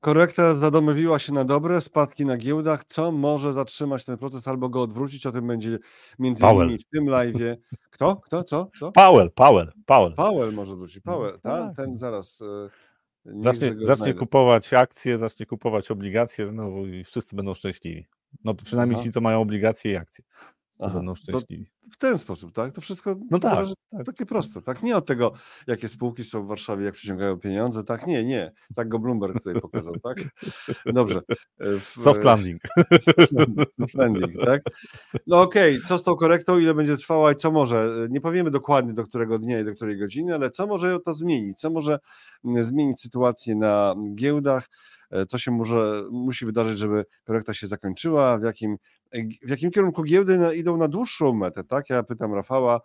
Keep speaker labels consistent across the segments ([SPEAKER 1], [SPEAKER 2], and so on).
[SPEAKER 1] Korekta zadomowiła się na dobre, spadki na giełdach. Co może zatrzymać ten proces albo go odwrócić? O tym będzie między
[SPEAKER 2] Powell.
[SPEAKER 1] innymi w tym live'ie. Kto? Kto? Co? Co?
[SPEAKER 2] Powell, Powell, Powell.
[SPEAKER 1] Powell może wrócić.
[SPEAKER 2] No
[SPEAKER 1] Powell, tak? Ten zaraz. e, niech
[SPEAKER 2] Zacznie, zacznie kupować akcje, zacznie kupować obligacje znowu i wszyscy będą szczęśliwi. No przynajmniej
[SPEAKER 1] Aha.
[SPEAKER 2] ci, co mają obligacje i akcje, to
[SPEAKER 1] Aha,
[SPEAKER 2] będą
[SPEAKER 1] to
[SPEAKER 2] szczęśliwi.
[SPEAKER 1] W ten sposób, tak? To wszystko
[SPEAKER 2] No tak,
[SPEAKER 1] zależy,
[SPEAKER 2] tak.
[SPEAKER 1] takie proste, tak? Nie od tego, jakie spółki są w Warszawie, jak przyciągają pieniądze, tak? Nie, nie. Tak go Bloomberg tutaj pokazał, tak? Dobrze. E, w-
[SPEAKER 2] Soft landing.
[SPEAKER 1] Soft landing, tak? No okej, co z tą korektą, ile będzie trwała i co może, nie powiemy dokładnie do którego dnia i do której godziny, ale co może to zmienić, co może zmienić sytuację na giełdach, e, co się może, musi wydarzyć, żeby korekta się zakończyła, w jakim, e, w jakim kierunku giełdy na, idą na dłuższą metę, tak? Ja pytam Rafała,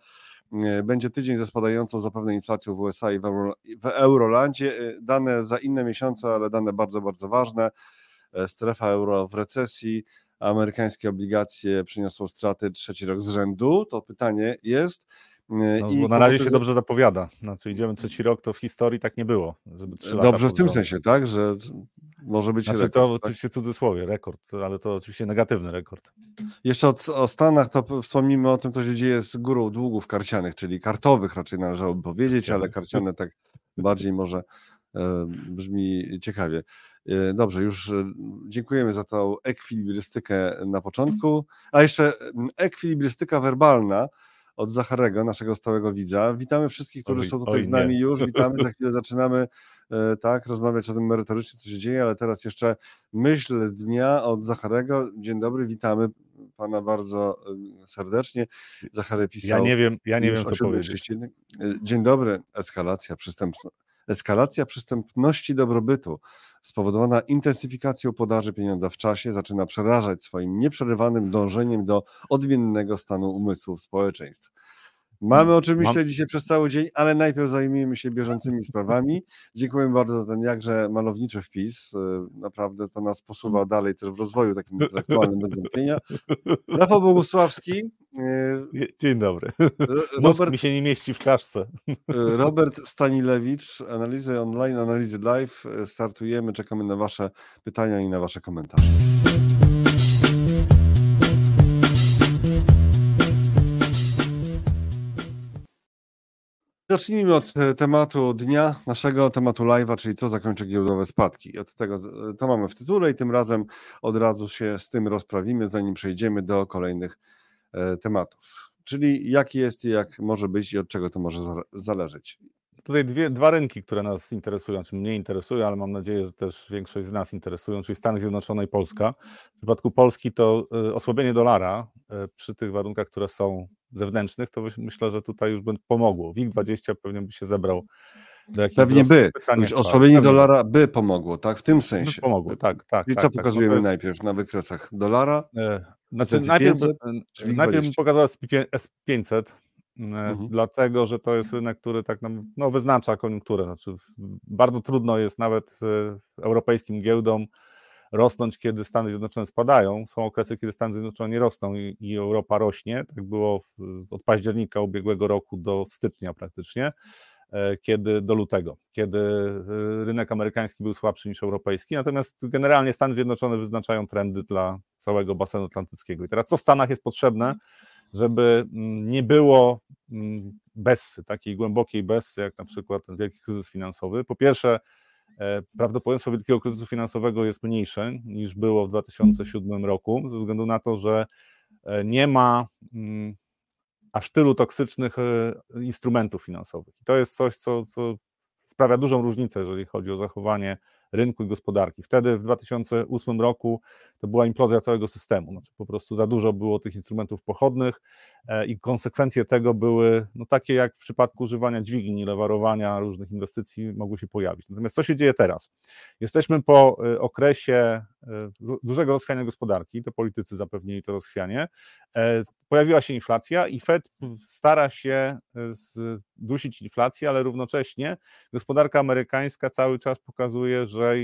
[SPEAKER 1] e, będzie tydzień ze spadającą zapewne inflacją w USA i w Eurolandzie, e, dane za inne miesiące, ale dane bardzo, bardzo ważne, E, strefa euro w recesji, amerykańskie obligacje przyniosą straty trzeci rok z rzędu? To pytanie jest. E,
[SPEAKER 2] No,
[SPEAKER 1] i
[SPEAKER 2] bo na razie się dobrze zapowiada. Znaczy idziemy trzeci rok, to w historii tak nie było.
[SPEAKER 1] Dobrze w tym sensie, tak? Że może być
[SPEAKER 2] Znaczy
[SPEAKER 1] rekord,
[SPEAKER 2] to
[SPEAKER 1] tak?
[SPEAKER 2] oczywiście cudzysłowie, rekord, ale to oczywiście negatywny rekord.
[SPEAKER 1] Jeszcze od, o Stanach to wspomnimy o tym, co się dzieje z górą długów karcianych, czyli kartowych raczej należałoby powiedzieć, ale karciane tak bardziej może e, brzmi ciekawie. E, Dobrze, już e, dziękujemy za tą ekwilibrystykę na początku. A jeszcze ekwilibrystyka werbalna od Zacharego, naszego stałego widza. Witamy wszystkich, którzy
[SPEAKER 2] Oj,
[SPEAKER 1] są tutaj z nami
[SPEAKER 2] nie.
[SPEAKER 1] już. Witamy, za chwilę zaczynamy e, tak, rozmawiać o tym merytorycznie, co się dzieje, ale teraz jeszcze myśl dnia od Zacharego. Dzień dobry, witamy pana bardzo e, serdecznie. Zachary pisał.
[SPEAKER 2] Ja nie wiem, ja nie wiem co
[SPEAKER 1] 7:31.
[SPEAKER 2] powiedzieć.
[SPEAKER 1] E, Dzień dobry. Eskalacja przestępności. Eskalacja przystępności dobrobytu spowodowana intensyfikacją podaży pieniądza w czasie zaczyna przerażać swoim nieprzerywanym dążeniem do odmiennego stanu umysłów społeczeństw. Mamy o czym myśleć dzisiaj przez cały dzień, ale najpierw zajmijmy się bieżącymi sprawami. Dziękujemy bardzo za ten jakże malowniczy wpis. E, Naprawdę to nas posuwa dalej też w rozwoju takim intelektualnym bez wątpienia. Rafał Bogusławski, e,
[SPEAKER 2] Dzień dobry.
[SPEAKER 1] Robert
[SPEAKER 2] Mózg mi się nie mieści w czaszce.
[SPEAKER 1] Robert Stanilewicz, analizy online, analizy live. Startujemy, czekamy na Wasze pytania i na Wasze komentarze. Zacznijmy od e, tematu dnia, naszego tematu live'a, czyli co zakończy giełdowe spadki. Od tego, z- to mamy w tytule i tym razem od razu się z tym rozprawimy, zanim przejdziemy do kolejnych e, tematów. Czyli jaki jest i jak może być i od czego to może za- zależeć.
[SPEAKER 2] Tutaj dwie, dwa rynki, które nas interesują, czy mnie interesują, ale mam nadzieję, że też większość z nas interesują, czyli Stany Zjednoczone i Polska. W przypadku Polski to y, osłabienie dolara y, przy tych warunkach, które są zewnętrznych, to myśl- myślę, że tutaj już by pomogło. WIG20 pewnie by się zebrał do jakichś
[SPEAKER 1] Pewnie by. Już osłabienie dolara by pomogło, tak? W tym
[SPEAKER 2] by
[SPEAKER 1] sensie.
[SPEAKER 2] pomogło, tak, tak.
[SPEAKER 1] I
[SPEAKER 2] tak,
[SPEAKER 1] co
[SPEAKER 2] tak. To
[SPEAKER 1] pokazujemy
[SPEAKER 2] jest-
[SPEAKER 1] najpierw na wykresach dolara?
[SPEAKER 2] E, Znaczy, najpierw,
[SPEAKER 1] 500
[SPEAKER 2] by-
[SPEAKER 1] czy WIG
[SPEAKER 2] najpierw bym
[SPEAKER 1] 20?
[SPEAKER 2] pokazał SP500, e,
[SPEAKER 1] Mhm.
[SPEAKER 2] dlatego że to jest rynek, który tak nam, no, wyznacza koniunkturę. Znaczy, bardzo trudno jest nawet e, europejskim giełdom rosnąć, kiedy Stany Zjednoczone spadają. Są okresy, kiedy Stany Zjednoczone nie rosną i, i Europa rośnie. Tak było w, od października ubiegłego roku do stycznia praktycznie, e, kiedy do lutego, kiedy rynek amerykański był słabszy niż europejski. Natomiast generalnie Stany Zjednoczone wyznaczają trendy dla całego basenu atlantyckiego. I teraz co w Stanach jest potrzebne, żeby mm, nie było mm, bessy, takiej głębokiej bessy, jak na przykład ten wielki kryzys finansowy. Po pierwsze, e, prawdopodobieństwo wielkiego kryzysu finansowego jest mniejsze niż było w 2007 roku, ze względu na to, że e, nie ma mm, aż tylu toksycznych e, instrumentów finansowych. I to jest coś, co, co sprawia dużą różnicę, jeżeli chodzi o zachowanie rynku i gospodarki. Wtedy w 2008 roku to była implozja całego systemu. Znaczy po prostu za dużo było tych instrumentów pochodnych i konsekwencje tego były no, takie, jak w przypadku używania dźwigni, lewarowania różnych inwestycji mogły się pojawić. Natomiast co się dzieje teraz? Jesteśmy po e, okresie e, du- dużego rozchwiania gospodarki, to politycy zapewnili to rozchwianie. E, Pojawiła się inflacja i Fed stara się e, zdusić inflację, ale równocześnie gospodarka amerykańska cały czas pokazuje, że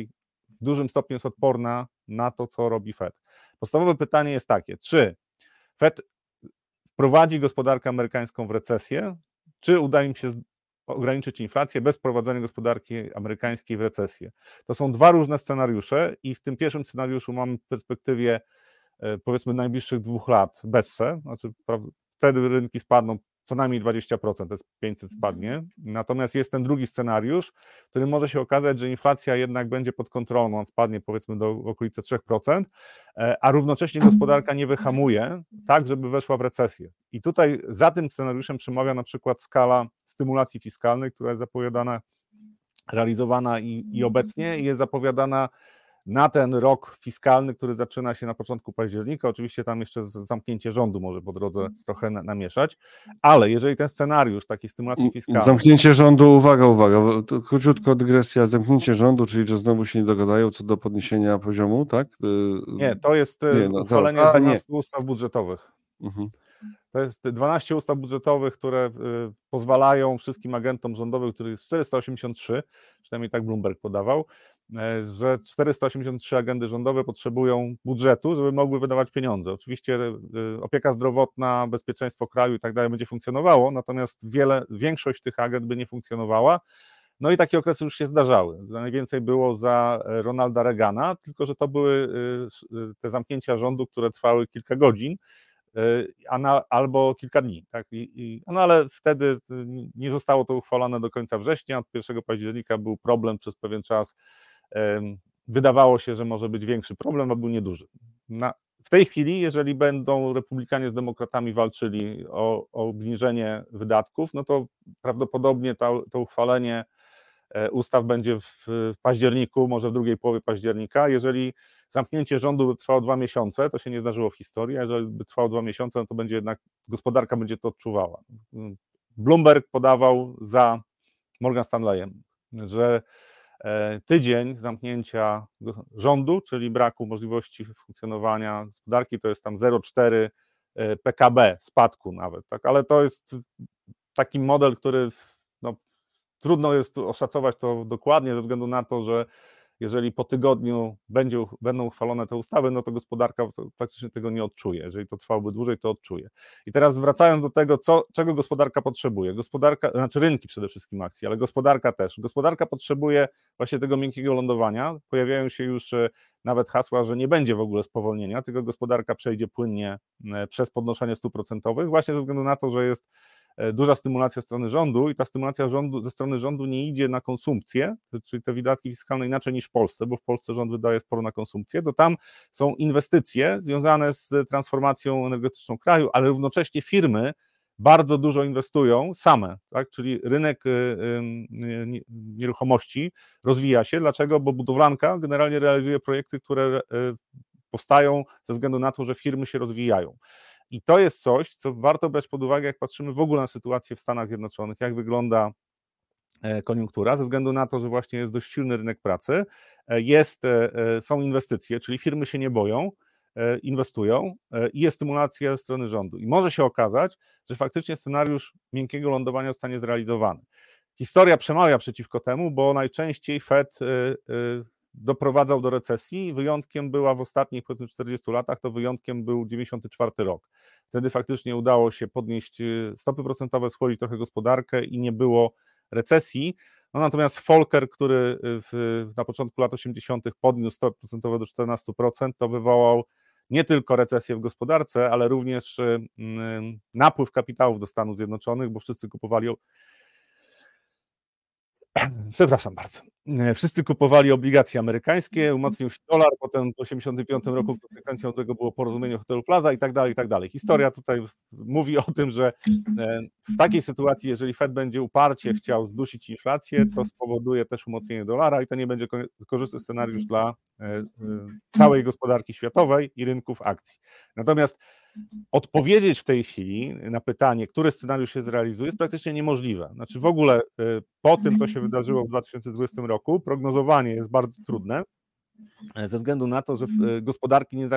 [SPEAKER 2] w dużym stopniu jest odporna na to, co robi Fed. Podstawowe pytanie jest takie, czy Fed wprowadzi gospodarkę amerykańską w recesję, czy uda im się ograniczyć inflację bez prowadzenia gospodarki amerykańskiej w recesję. To są dwa różne scenariusze i w tym pierwszym scenariuszu mamy w perspektywie e, powiedzmy najbliższych dwóch lat bezse, znaczy wtedy rynki spadną co najmniej 20%, to jest 500 spadnie. Natomiast jest ten drugi scenariusz, w którym może się okazać, że inflacja jednak będzie pod kontrolą, on spadnie powiedzmy do okolicy 3%, e, a równocześnie gospodarka nie wyhamuje, tak żeby weszła w recesję. I tutaj za tym scenariuszem przemawia na przykład skala stymulacji fiskalnej, która jest zapowiadana, realizowana i, i obecnie i jest zapowiadana na ten rok fiskalny, który zaczyna się na początku października. Oczywiście tam jeszcze zamknięcie rządu może po drodze mhm. trochę namieszać, ale jeżeli ten scenariusz takiej stymulacji fiskalnej.
[SPEAKER 1] Zamknięcie rządu, uwaga, uwaga, króciutko dygresja, zamknięcie rządu, czyli że znowu się nie dogadają co do podniesienia poziomu, tak?
[SPEAKER 2] Y, nie, to jest y, nie, no, uchwalenie A, 12 nie. ustaw budżetowych. Mhm. To jest 12 ustaw budżetowych, które y, pozwalają wszystkim agentom rządowym, których jest 483, przynajmniej tak Bloomberg podawał, że 483 agendy rządowe potrzebują budżetu, żeby mogły wydawać pieniądze. Oczywiście e, opieka zdrowotna, bezpieczeństwo kraju i tak dalej będzie funkcjonowało, natomiast wiele, większość tych agent by nie funkcjonowała. No i takie okresy już się zdarzały. Najwięcej było za Ronalda Reagana, tylko że to były e, te zamknięcia rządu, które trwały kilka godzin a na, albo kilka dni. Tak? I, i, no ale wtedy nie zostało to uchwalone do końca września. Od 1 października był problem przez pewien czas wydawało się, że może być większy problem, a był nieduży. Na, w tej chwili, jeżeli będą republikanie z demokratami walczyli o, o obniżenie wydatków, no to prawdopodobnie to, to uchwalenie e, ustaw będzie w październiku, może w drugiej połowie października. Jeżeli zamknięcie rządu by trwało dwa miesiące, to się nie zdarzyło w historii, a jeżeli by trwało dwa miesiące, no to będzie jednak gospodarka będzie to odczuwała. Bloomberg podawał za Morgan Stanleyem, że tydzień zamknięcia rządu, czyli braku możliwości funkcjonowania gospodarki, to jest tam 0,4 e, PKB, spadku nawet, tak? ale to jest taki model, który no, trudno jest oszacować to dokładnie ze względu na to, że jeżeli po tygodniu będzie, będą uchwalone te ustawy, no to gospodarka praktycznie tego nie odczuje. Jeżeli to trwałoby dłużej, to odczuje. I teraz wracając do tego, co, czego gospodarka potrzebuje. Gospodarka, znaczy rynki przede wszystkim akcji, ale gospodarka też. Gospodarka potrzebuje właśnie tego miękkiego lądowania. Pojawiają się już e, nawet hasła, że nie będzie w ogóle spowolnienia, tylko gospodarka przejdzie płynnie e, przez podnoszenie stóp procentowych, właśnie ze względu na to, że jest duża stymulacja strony rządu i ta stymulacja rządu, ze strony rządu nie idzie na konsumpcję, czyli te wydatki fiskalne inaczej niż w Polsce, bo w Polsce rząd wydaje sporo na konsumpcję, to tam są inwestycje związane z transformacją energetyczną kraju, ale równocześnie firmy bardzo dużo inwestują same, tak? czyli rynek y, nieruchomości rozwija się. Dlaczego? Bo budowlanka generalnie realizuje projekty, które y, powstają ze względu na to, że firmy się rozwijają. I to jest coś, co warto brać pod uwagę, jak patrzymy w ogóle na sytuację w Stanach Zjednoczonych, jak wygląda e, koniunktura, ze względu na to, że właśnie jest dość silny rynek pracy, e, jest, e, są inwestycje, czyli firmy się nie boją, inwestują i jest stymulacja ze strony rządu. I może się okazać, że faktycznie scenariusz miękkiego lądowania zostanie zrealizowany. Historia przemawia przeciwko temu, bo najczęściej Fed doprowadzał do recesji. Wyjątkiem była w ostatnich powiedzmy 40 latach, to wyjątkiem był 94 rok. Wtedy faktycznie udało się podnieść y, stopy procentowe, schłodzić trochę gospodarkę i nie było recesji. No natomiast Volcker, który y, w, na początku lat 80. podniósł stopy procentowe do 14%, to wywołał nie tylko recesję w gospodarce, ale również y, napływ kapitałów do Stanów Zjednoczonych, bo wszyscy kupowali Przepraszam bardzo. E, wszyscy kupowali obligacje amerykańskie, mhm. umocnił się dolar, potem w 1985 roku konsekwencją tego było porozumienie Hotelu Plaza i tak dalej, i tak dalej. Historia mhm. tutaj mówi o tym, że e, w takiej sytuacji, jeżeli Fed będzie uparcie mhm. chciał zdusić inflację, to spowoduje też umocnienie dolara i to nie będzie korzystny scenariusz dla e, całej gospodarki światowej i rynków akcji. Natomiast odpowiedzieć w tej chwili na pytanie, który scenariusz się zrealizuje, jest praktycznie niemożliwe. Znaczy w ogóle y, po tym, co się wydarzyło w 2020 roku, prognozowanie jest bardzo trudne, e, ze względu na to, że y, gospodarki nie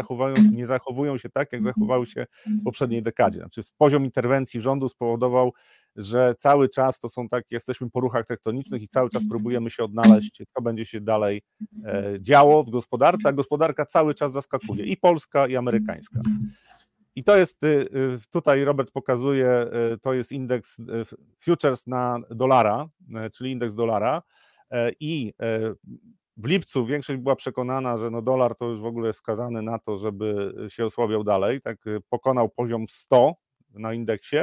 [SPEAKER 2] nie zachowują się tak, jak zachowały się w poprzedniej dekadzie. Znaczy poziom interwencji rządu spowodował, że cały czas to są tak, jesteśmy po ruchach tektonicznych i cały czas próbujemy się odnaleźć, co będzie się dalej e, działo w gospodarce, a gospodarka cały czas zaskakuje i polska, i amerykańska. I to jest, tutaj Robert pokazuje, to jest indeks futures na dolara, czyli indeks dolara. I w lipcu większość była przekonana, że no dolar to już w ogóle jest skazany na to, żeby się osłabiał dalej. Tak pokonał poziom 100 na indeksie.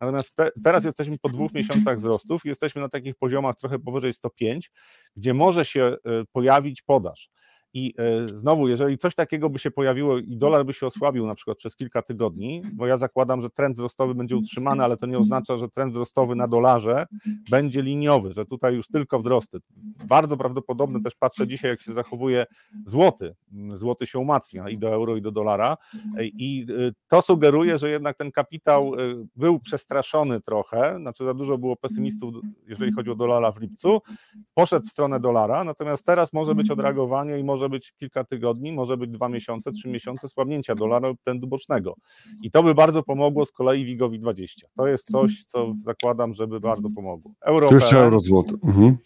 [SPEAKER 2] Natomiast te, teraz jesteśmy po dwóch miesiącach wzrostów, jesteśmy na takich poziomach trochę powyżej 105, gdzie może się e, pojawić podaż. I e, znowu, jeżeli coś takiego by się pojawiło i dolar by się osłabił na przykład przez kilka tygodni, bo ja zakładam, że trend wzrostowy będzie utrzymany, ale to nie oznacza, że trend wzrostowy na dolarze będzie liniowy, że tutaj już tylko wzrosty. Bardzo prawdopodobne też patrzę dzisiaj, jak się zachowuje złoty. Złoty się umacnia i do euro, i do dolara. I e, to sugeruje, że jednak ten kapitał e, był przestraszony trochę, znaczy za dużo było pesymistów, jeżeli chodzi o dolara w lipcu, poszedł w stronę dolara, natomiast teraz może być odreagowanie i może może być kilka tygodni, może być dwa miesiące, trzy miesiące słabnięcia dolara lub trendu bocznego. I to by bardzo pomogło z kolei WIGowi 20. To jest coś, co zakładam, żeby bardzo pomogło.
[SPEAKER 1] Euro, Jeszcze euro złoto. Mhm.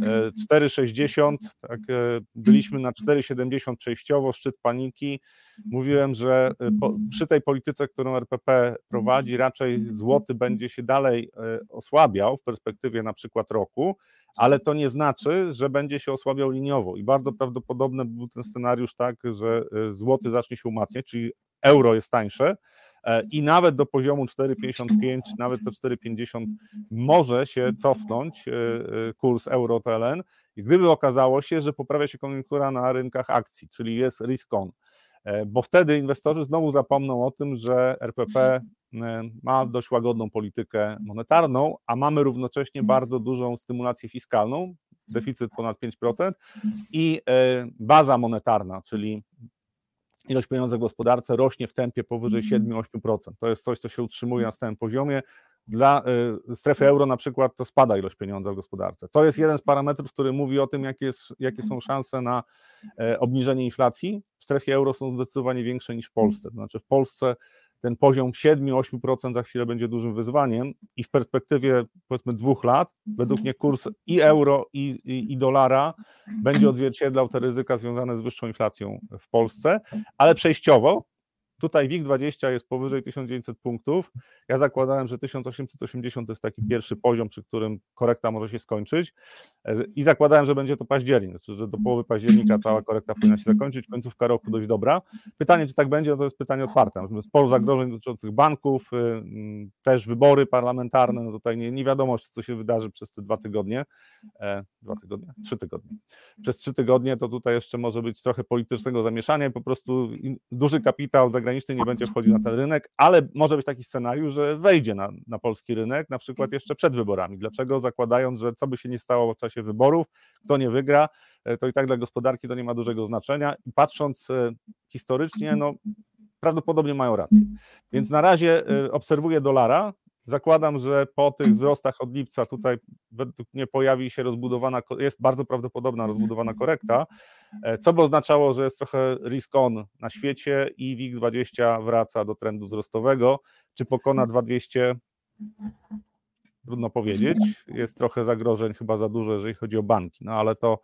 [SPEAKER 2] 4,60, tak, e, byliśmy na 4,70 przejściowo, szczyt paniki. Mówiłem, że e, po, przy tej polityce, którą RPP prowadzi, raczej złoty będzie się dalej e, osłabiał w perspektywie na przykład roku, ale to nie znaczy, że będzie się osłabiał liniowo i bardzo prawdopodobny był ten scenariusz tak, że złoty zacznie się umacniać, czyli euro jest tańsze, E, i nawet do poziomu 4,55, nawet do 4,50 może się cofnąć e, e, kurs euro-PLN, gdyby okazało się, że poprawia się koniunktura na rynkach akcji, czyli jest risk on. Bo wtedy inwestorzy znowu zapomną o tym, że RPP ma dość łagodną politykę monetarną, a mamy równocześnie bardzo dużą stymulację fiskalną, deficyt ponad 5% i baza monetarna, czyli ilość pieniądza w gospodarce rośnie w tempie powyżej 7-8%. Mhm. To jest coś, co się utrzymuje na stałym poziomie. Dla y, strefy euro na przykład to spada ilość pieniądza w gospodarce. To jest jeden z parametrów, który mówi o tym, jakie, jest, jakie są szanse na e, obniżenie inflacji. W strefie euro są zdecydowanie większe niż w Polsce. To znaczy w Polsce ten poziom 7-8% za chwilę będzie dużym wyzwaniem i w perspektywie powiedzmy dwóch lat, według mnie kurs i euro, i, i, i, dolara będzie odzwierciedlał te ryzyka związane z wyższą inflacją w Polsce, ale przejściowo Tutaj WIG20 jest powyżej 1900 punktów. Ja zakładałem, że 1880 to jest taki pierwszy poziom, przy którym korekta może się skończyć. E, I zakładałem, że będzie to październik, znaczy, że do połowy października cała korekta powinna się zakończyć, końcówka roku dość dobra. Pytanie, czy tak będzie, no to jest pytanie otwarte. Mamy sporo zagrożeń dotyczących banków, y, mm, też wybory parlamentarne. No tutaj nie, nie wiadomo, co się wydarzy przez te dwa tygodnie. E, dwa tygodnie? Trzy tygodnie. Przez trzy tygodnie to tutaj jeszcze może być trochę politycznego zamieszania i po prostu duży kapitał zagraniczny zagraniczny nie będzie wchodził na ten rynek, ale może być taki scenariusz, że wejdzie na, na polski rynek, na przykład jeszcze przed wyborami. Dlaczego? Zakładając, że co by się nie stało w czasie wyborów, kto nie wygra, e, to i tak dla gospodarki to nie ma dużego znaczenia. I patrząc e, historycznie, no prawdopodobnie mają rację. Więc na razie e, obserwuję dolara, Zakładam, że po tych wzrostach od lipca tutaj według mnie pojawi się rozbudowana, jest bardzo prawdopodobna rozbudowana korekta, e, co by oznaczało, że jest trochę risk on na świecie i WIG20 wraca do trendu wzrostowego. Czy pokona 2200? Trudno powiedzieć. Jest trochę zagrożeń, chyba za dużo, jeżeli chodzi o banki, no ale to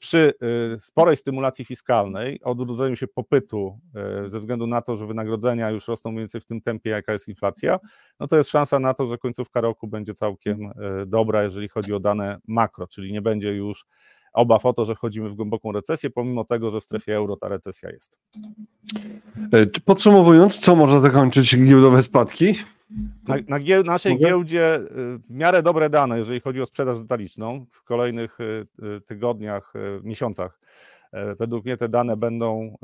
[SPEAKER 2] przy e, sporej stymulacji fiskalnej, odrodzeniu się popytu e, ze względu na to, że wynagrodzenia już rosną mniej więcej w tym tempie, jaka jest inflacja, no to jest szansa na to, że końcówka roku będzie całkiem dobra, jeżeli chodzi o dane makro, czyli nie będzie już obaw o to, że wchodzimy w głęboką recesję, pomimo tego, że w strefie euro ta recesja jest.
[SPEAKER 1] Podsumowując, co można zakończyć giełdowe spadki?
[SPEAKER 2] Na, na gie, naszej Mogę? giełdzie y, w miarę dobre dane, jeżeli chodzi o sprzedaż detaliczną w kolejnych y, y, tygodniach, miesiącach. E, według mnie te dane będą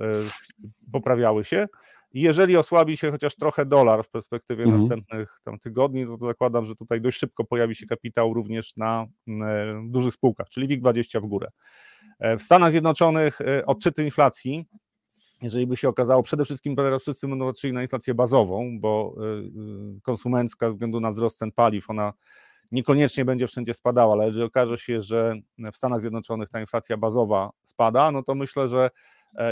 [SPEAKER 2] poprawiały się. I jeżeli osłabi się chociaż trochę dolar w perspektywie mhm. następnych tam tygodni, to, to zakładam, że tutaj dość szybko pojawi się kapitał również na dużych spółkach, czyli WIG20 w górę. E, w Stanach Zjednoczonych odczyty inflacji jeżeli by się okazało, przede wszystkim teraz wszyscy będą patrzyli na inflację bazową, bo y, y, konsumencka ze względu na wzrost cen paliw, ona niekoniecznie będzie wszędzie spadała, ale jeżeli okaże się, że w Stanach Zjednoczonych ta inflacja bazowa spada, no to myślę, że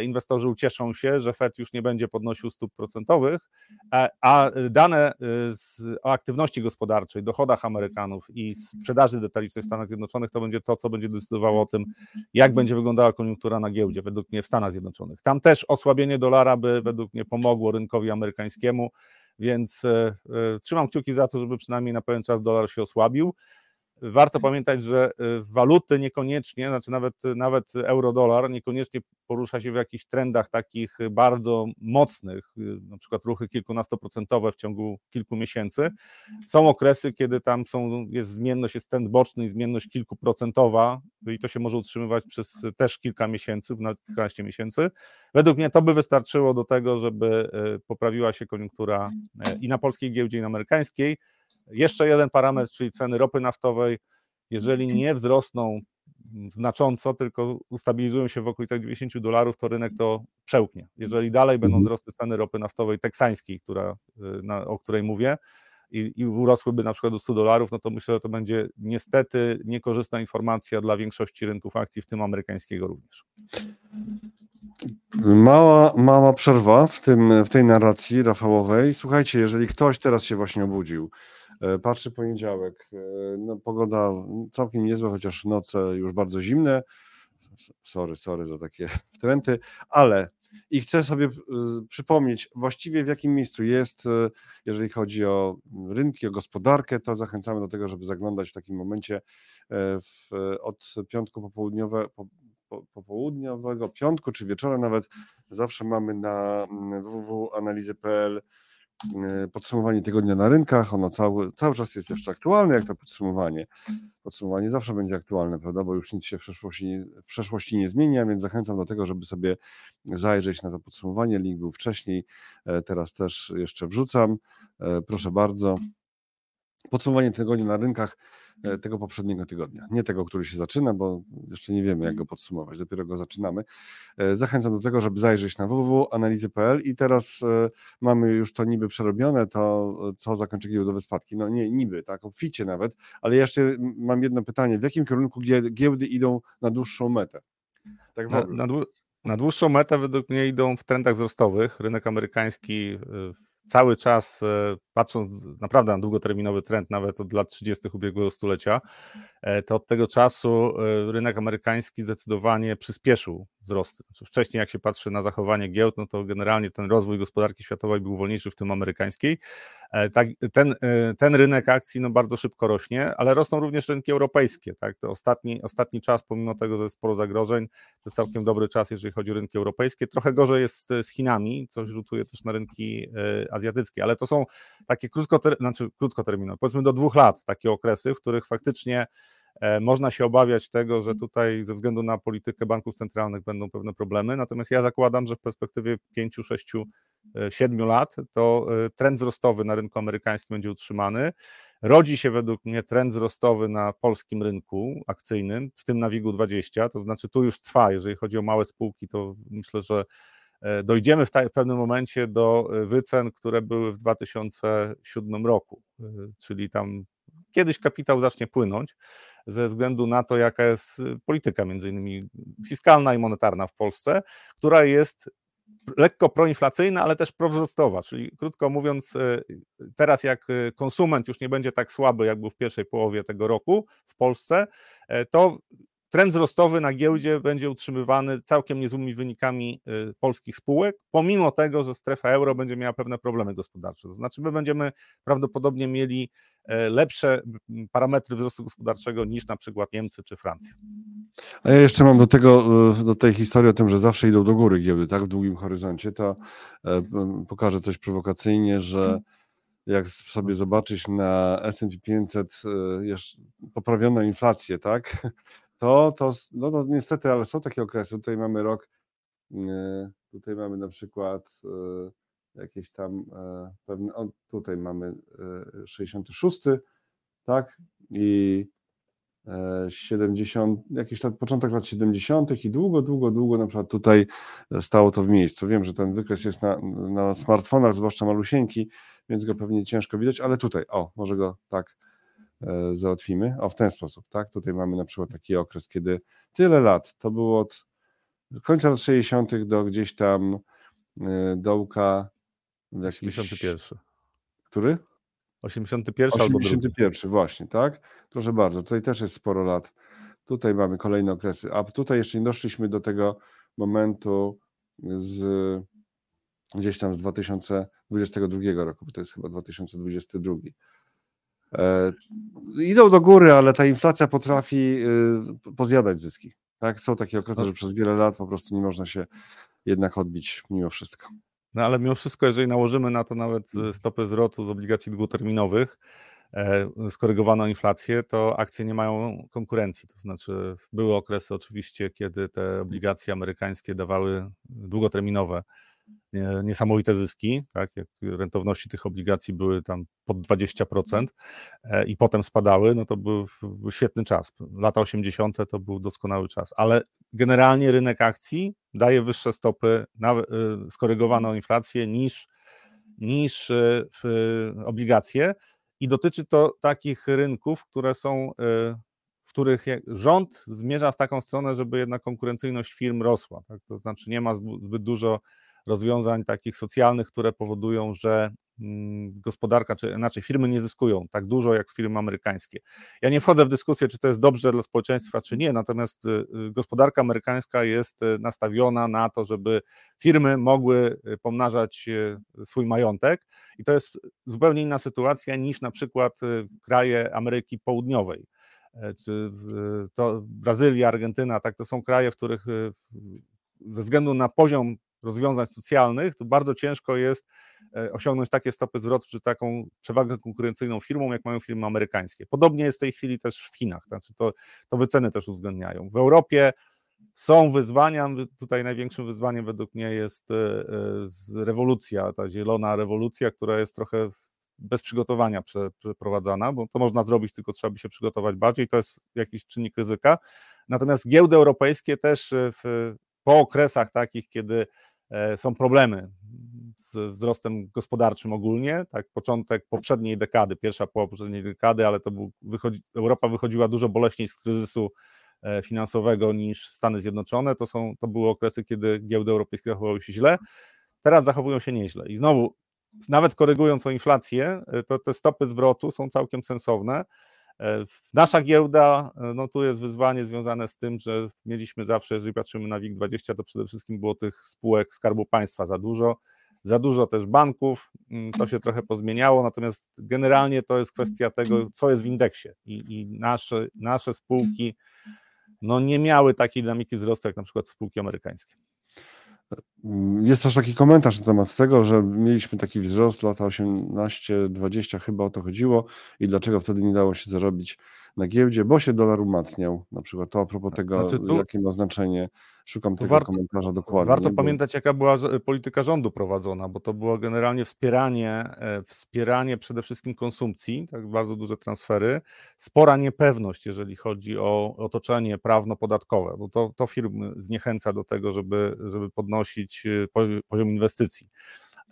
[SPEAKER 2] inwestorzy ucieszą się, że Fed już nie będzie podnosił stóp procentowych, e, a dane z, o aktywności gospodarczej, dochodach Amerykanów i sprzedaży detalicznej w Stanach Zjednoczonych to będzie to, co będzie decydowało o tym, jak będzie wyglądała koniunktura na giełdzie, według mnie w Stanach Zjednoczonych. Tam też osłabienie dolara by według mnie pomogło rynkowi amerykańskiemu, więc trzymam kciuki za to, żeby przynajmniej na pewien czas dolar się osłabił warto pamiętać, że y, waluty niekoniecznie, znaczy nawet, nawet euro-dolar niekoniecznie porusza się w jakichś trendach takich bardzo mocnych, y, na przykład ruchy kilkunastoprocentowe w ciągu kilku miesięcy. Są okresy, kiedy tam są, jest zmienność, jest trend boczny i zmienność kilkuprocentowa i to się może utrzymywać przez też kilka miesięcy, nawet kilkanaście miesięcy. Według mnie to by wystarczyło do tego, żeby y, poprawiła się koniunktura i na polskiej giełdzie, i na amerykańskiej. Jeszcze jeden parametr, czyli ceny ropy naftowej, jeżeli nie wzrosną znacząco, tylko ustabilizują się w okolicach 90 dolarów, to rynek to przełknie. Jeżeli dalej będą mhm. wzrosty ceny ropy naftowej teksańskiej, która, y, na, o której mówię, i, i urosłyby na przykład do 100 dolarów, no to myślę, że to będzie niestety niekorzystna informacja dla większości rynków akcji, w tym amerykańskiego również.
[SPEAKER 1] Mała, mała przerwa w, tym, w tej narracji Rafałowej. Słuchajcie, jeżeli ktoś teraz się właśnie obudził, patrzy poniedziałek, e, no, pogoda całkiem niezła, chociaż noce już bardzo zimne. Sorry, sorry za takie wtręty, ale i chcę sobie przypomnieć właściwie w jakim miejscu jest, e, jeżeli chodzi o rynki, o gospodarkę, to zachęcamy do tego, żeby zaglądać w takim momencie w, od piątku popołudniowe, po, po, popołudniowego, piątku czy wieczora nawet, zawsze mamy na www.analizy.pl E, podsumowanie tygodnia na rynkach, ono cały, cały czas jest jeszcze aktualne, jak to podsumowanie. Podsumowanie zawsze będzie aktualne, prawda, bo już nic się w przeszłości, w przeszłości nie zmienia, więc zachęcam do tego, żeby sobie zajrzeć na to podsumowanie. Link był wcześniej, e, teraz też jeszcze wrzucam. E, proszę bardzo. Podsumowanie tygodnia na rynkach E, tego poprzedniego tygodnia. Nie tego, który się zaczyna, bo jeszcze nie wiemy, jak go podsumować, dopiero go zaczynamy. E, zachęcam do tego, żeby zajrzeć na www.analizy.pl i teraz e, mamy już to niby przerobione, to co zakończy giełdowe spadki. No nie, niby, tak, obficie nawet, ale jeszcze mam jedno pytanie. W jakim kierunku giełdy idą na dłuższą metę?
[SPEAKER 2] Tak na, na, na dłuższą metę według mnie idą w trendach wzrostowych. Rynek amerykański cały czas, e, patrząc naprawdę na długoterminowy trend, nawet od lat 30. ubiegłego stulecia, e, to od tego czasu e, rynek amerykański zdecydowanie przyspieszył wzrosty. Znaczy wcześniej, jak się patrzy na zachowanie giełd, no to generalnie ten rozwój gospodarki światowej był wolniejszy w tym amerykańskiej. Tak, ten, ten rynek akcji no, bardzo szybko rośnie, ale rosną również rynki europejskie. Tak? To ostatni, ostatni czas, pomimo tego, że jest sporo zagrożeń, to całkiem dobry czas, jeżeli chodzi o rynki europejskie. Trochę gorzej jest z Chinami, co rzutuje też na rynki azjatyckie, ale to są takie krótkoter, znaczy krótkoterminowe, powiedzmy do dwóch lat takie okresy, w których faktycznie e, można się obawiać tego, że tutaj ze względu na politykę banków centralnych będą pewne problemy, natomiast ja zakładam, że w perspektywie 5, 6, 7 lat to e, trend wzrostowy na rynku amerykańskim będzie utrzymany. Rodzi się według mnie trend wzrostowy na polskim rynku akcyjnym, w tym na WIG-20, to znaczy tu już trwa, jeżeli chodzi o małe spółki, to myślę, że E, dojdziemy w, w pewnym momencie do e, wycen, które były w 2007 roku, e, czyli tam kiedyś kapitał zacznie płynąć ze względu na to, jaka jest polityka między innymi fiskalna i monetarna w Polsce, która jest lekko proinflacyjna, ale też prowzrostowa, czyli krótko mówiąc, teraz jak konsument już nie będzie tak słaby, jak był w pierwszej połowie tego roku w Polsce, to trend wzrostowy na giełdzie będzie utrzymywany całkiem niezłymi wynikami y, polskich spółek, pomimo tego, że strefa euro będzie miała pewne problemy gospodarcze. To znaczy, my będziemy prawdopodobnie mieli e, lepsze parametry wzrostu gospodarczego niż na przykład Niemcy czy Francja.
[SPEAKER 1] A ja jeszcze mam do tego, e, do tej historii o tym, że zawsze idą do góry giełdy, tak, w długim horyzoncie, to e, pokażę coś prowokacyjnie, że jak sobie zobaczyć na S&P 500 poprawioną inflację, tak, to, to, no to niestety, ale są takie okresy. Tutaj mamy rok, e, tutaj mamy na przykład e, jakieś tam e, pewne, o, tutaj mamy 66, tak, i 70, jakiś lat, początek lat 70. i długo, długo, długo na przykład tutaj stało to w miejscu. Wiem, że ten wykres jest na, na smartfonach, zwłaszcza malusieńki, więc go pewnie ciężko widać, ale tutaj, o, może go tak E, załatwimy. O, w ten sposób, tak? Tutaj mamy na przykład taki okres, kiedy tyle lat, to było od końca lat 60. do gdzieś tam dołka.
[SPEAKER 2] 81.
[SPEAKER 1] Który?
[SPEAKER 2] 81
[SPEAKER 1] 81 albo właśnie, tak? Proszę bardzo, tutaj też jest sporo lat. Tutaj mamy kolejne okresy, a tutaj jeszcze nie doszliśmy do tego momentu z gdzieś tam z 2022 roku, bo to jest chyba 2022. E, idą do góry, ale ta inflacja potrafi y, pozjadać zyski. Tak? Są takie okresy, no. że przez wiele lat po prostu nie można się jednak odbić mimo wszystko.
[SPEAKER 2] No ale mimo wszystko, jeżeli nałożymy na to nawet stopy zwrotu z obligacji długoterminowych, e, skorygowaną inflację, to akcje nie mają konkurencji. To znaczy, były okresy oczywiście, kiedy te obligacje amerykańskie dawały długoterminowe niesamowite zyski, tak, jak rentowności tych obligacji były tam pod 20% e, i potem spadały, no to był, świetny czas. Lata 80. to był doskonały czas, ale generalnie rynek akcji daje wyższe stopy na e, skorygowaną inflację niż, niż e, obligacje i dotyczy to takich rynków, które są w których rząd zmierza w taką stronę, żeby jednak konkurencyjność firm rosła. Tak? To znaczy nie ma zbyt dużo rozwiązań takich socjalnych, które powodują, że mm, gospodarka, czy inaczej firmy nie zyskują tak dużo jak firmy amerykańskie. Ja nie wchodzę w dyskusję, czy to jest dobrze dla społeczeństwa, czy nie, natomiast y, y, gospodarka amerykańska jest y, nastawiona na to, żeby firmy mogły pomnażać swój majątek i to jest zupełnie inna sytuacja niż na przykład kraje Ameryki Południowej e, czy to Brazylia, Argentyna, tak, to są kraje, w których ze względu na poziom rozwiązań socjalnych, to bardzo ciężko jest e, osiągnąć takie stopy zwrotu, czy taką przewagę konkurencyjną firmą, jak mają firmy amerykańskie. Podobnie jest w tej chwili też w Chinach, znaczy to, to wyceny też uwzględniają. W Europie są wyzwania, tutaj największym wyzwaniem według mnie jest e, e, rewolucja, ta zielona rewolucja, która jest trochę bez przygotowania przeprowadzana, bo to można zrobić, tylko trzeba by się przygotować bardziej, to jest jakiś czynnik ryzyka. Natomiast giełdy europejskie też w, po okresach takich, kiedy są problemy z wzrostem gospodarczym ogólnie, tak, początek poprzedniej dekady, pierwsza połowa poprzedniej dekady, ale to był, wychodzi, Europa wychodziła dużo boleśniej z kryzysu e, finansowego niż Stany Zjednoczone, to, są, to były okresy, kiedy giełdy europejskie zachowały się źle, teraz zachowują się nieźle. I znowu, nawet korygując o inflację, e, to te stopy zwrotu są całkiem sensowne, E, nasza giełda, e, no tu jest wyzwanie związane z tym, że mieliśmy zawsze, jeżeli patrzymy na WIG20, to przede wszystkim było tych spółek Skarbu Państwa za dużo, za dużo też banków, mm, to się trochę pozmieniało, natomiast generalnie to jest kwestia tego, co jest w indeksie i, i nasze, nasze spółki no nie miały takiej dynamiki wzrostu jak na przykład spółki amerykańskie.
[SPEAKER 1] Jest też taki komentarz na temat tego, że mieliśmy taki wzrost lata 18-20, chyba o to chodziło, i dlaczego wtedy nie dało się zarobić na giełdzie, bo się dolar umacniał. Na przykład to a propos tego, znaczy tu, jakie ma znaczenie. Szukam tego warto, komentarza dokładnie.
[SPEAKER 2] Warto bo... pamiętać, jaka była polityka rządu prowadzona, bo to było generalnie wspieranie, e, wspieranie przede wszystkim konsumpcji, tak bardzo duże transfery, spora niepewność, jeżeli chodzi o otoczenie prawno-podatkowe, bo to, to firmy zniechęca do tego, żeby, żeby podnosić e, poziom inwestycji.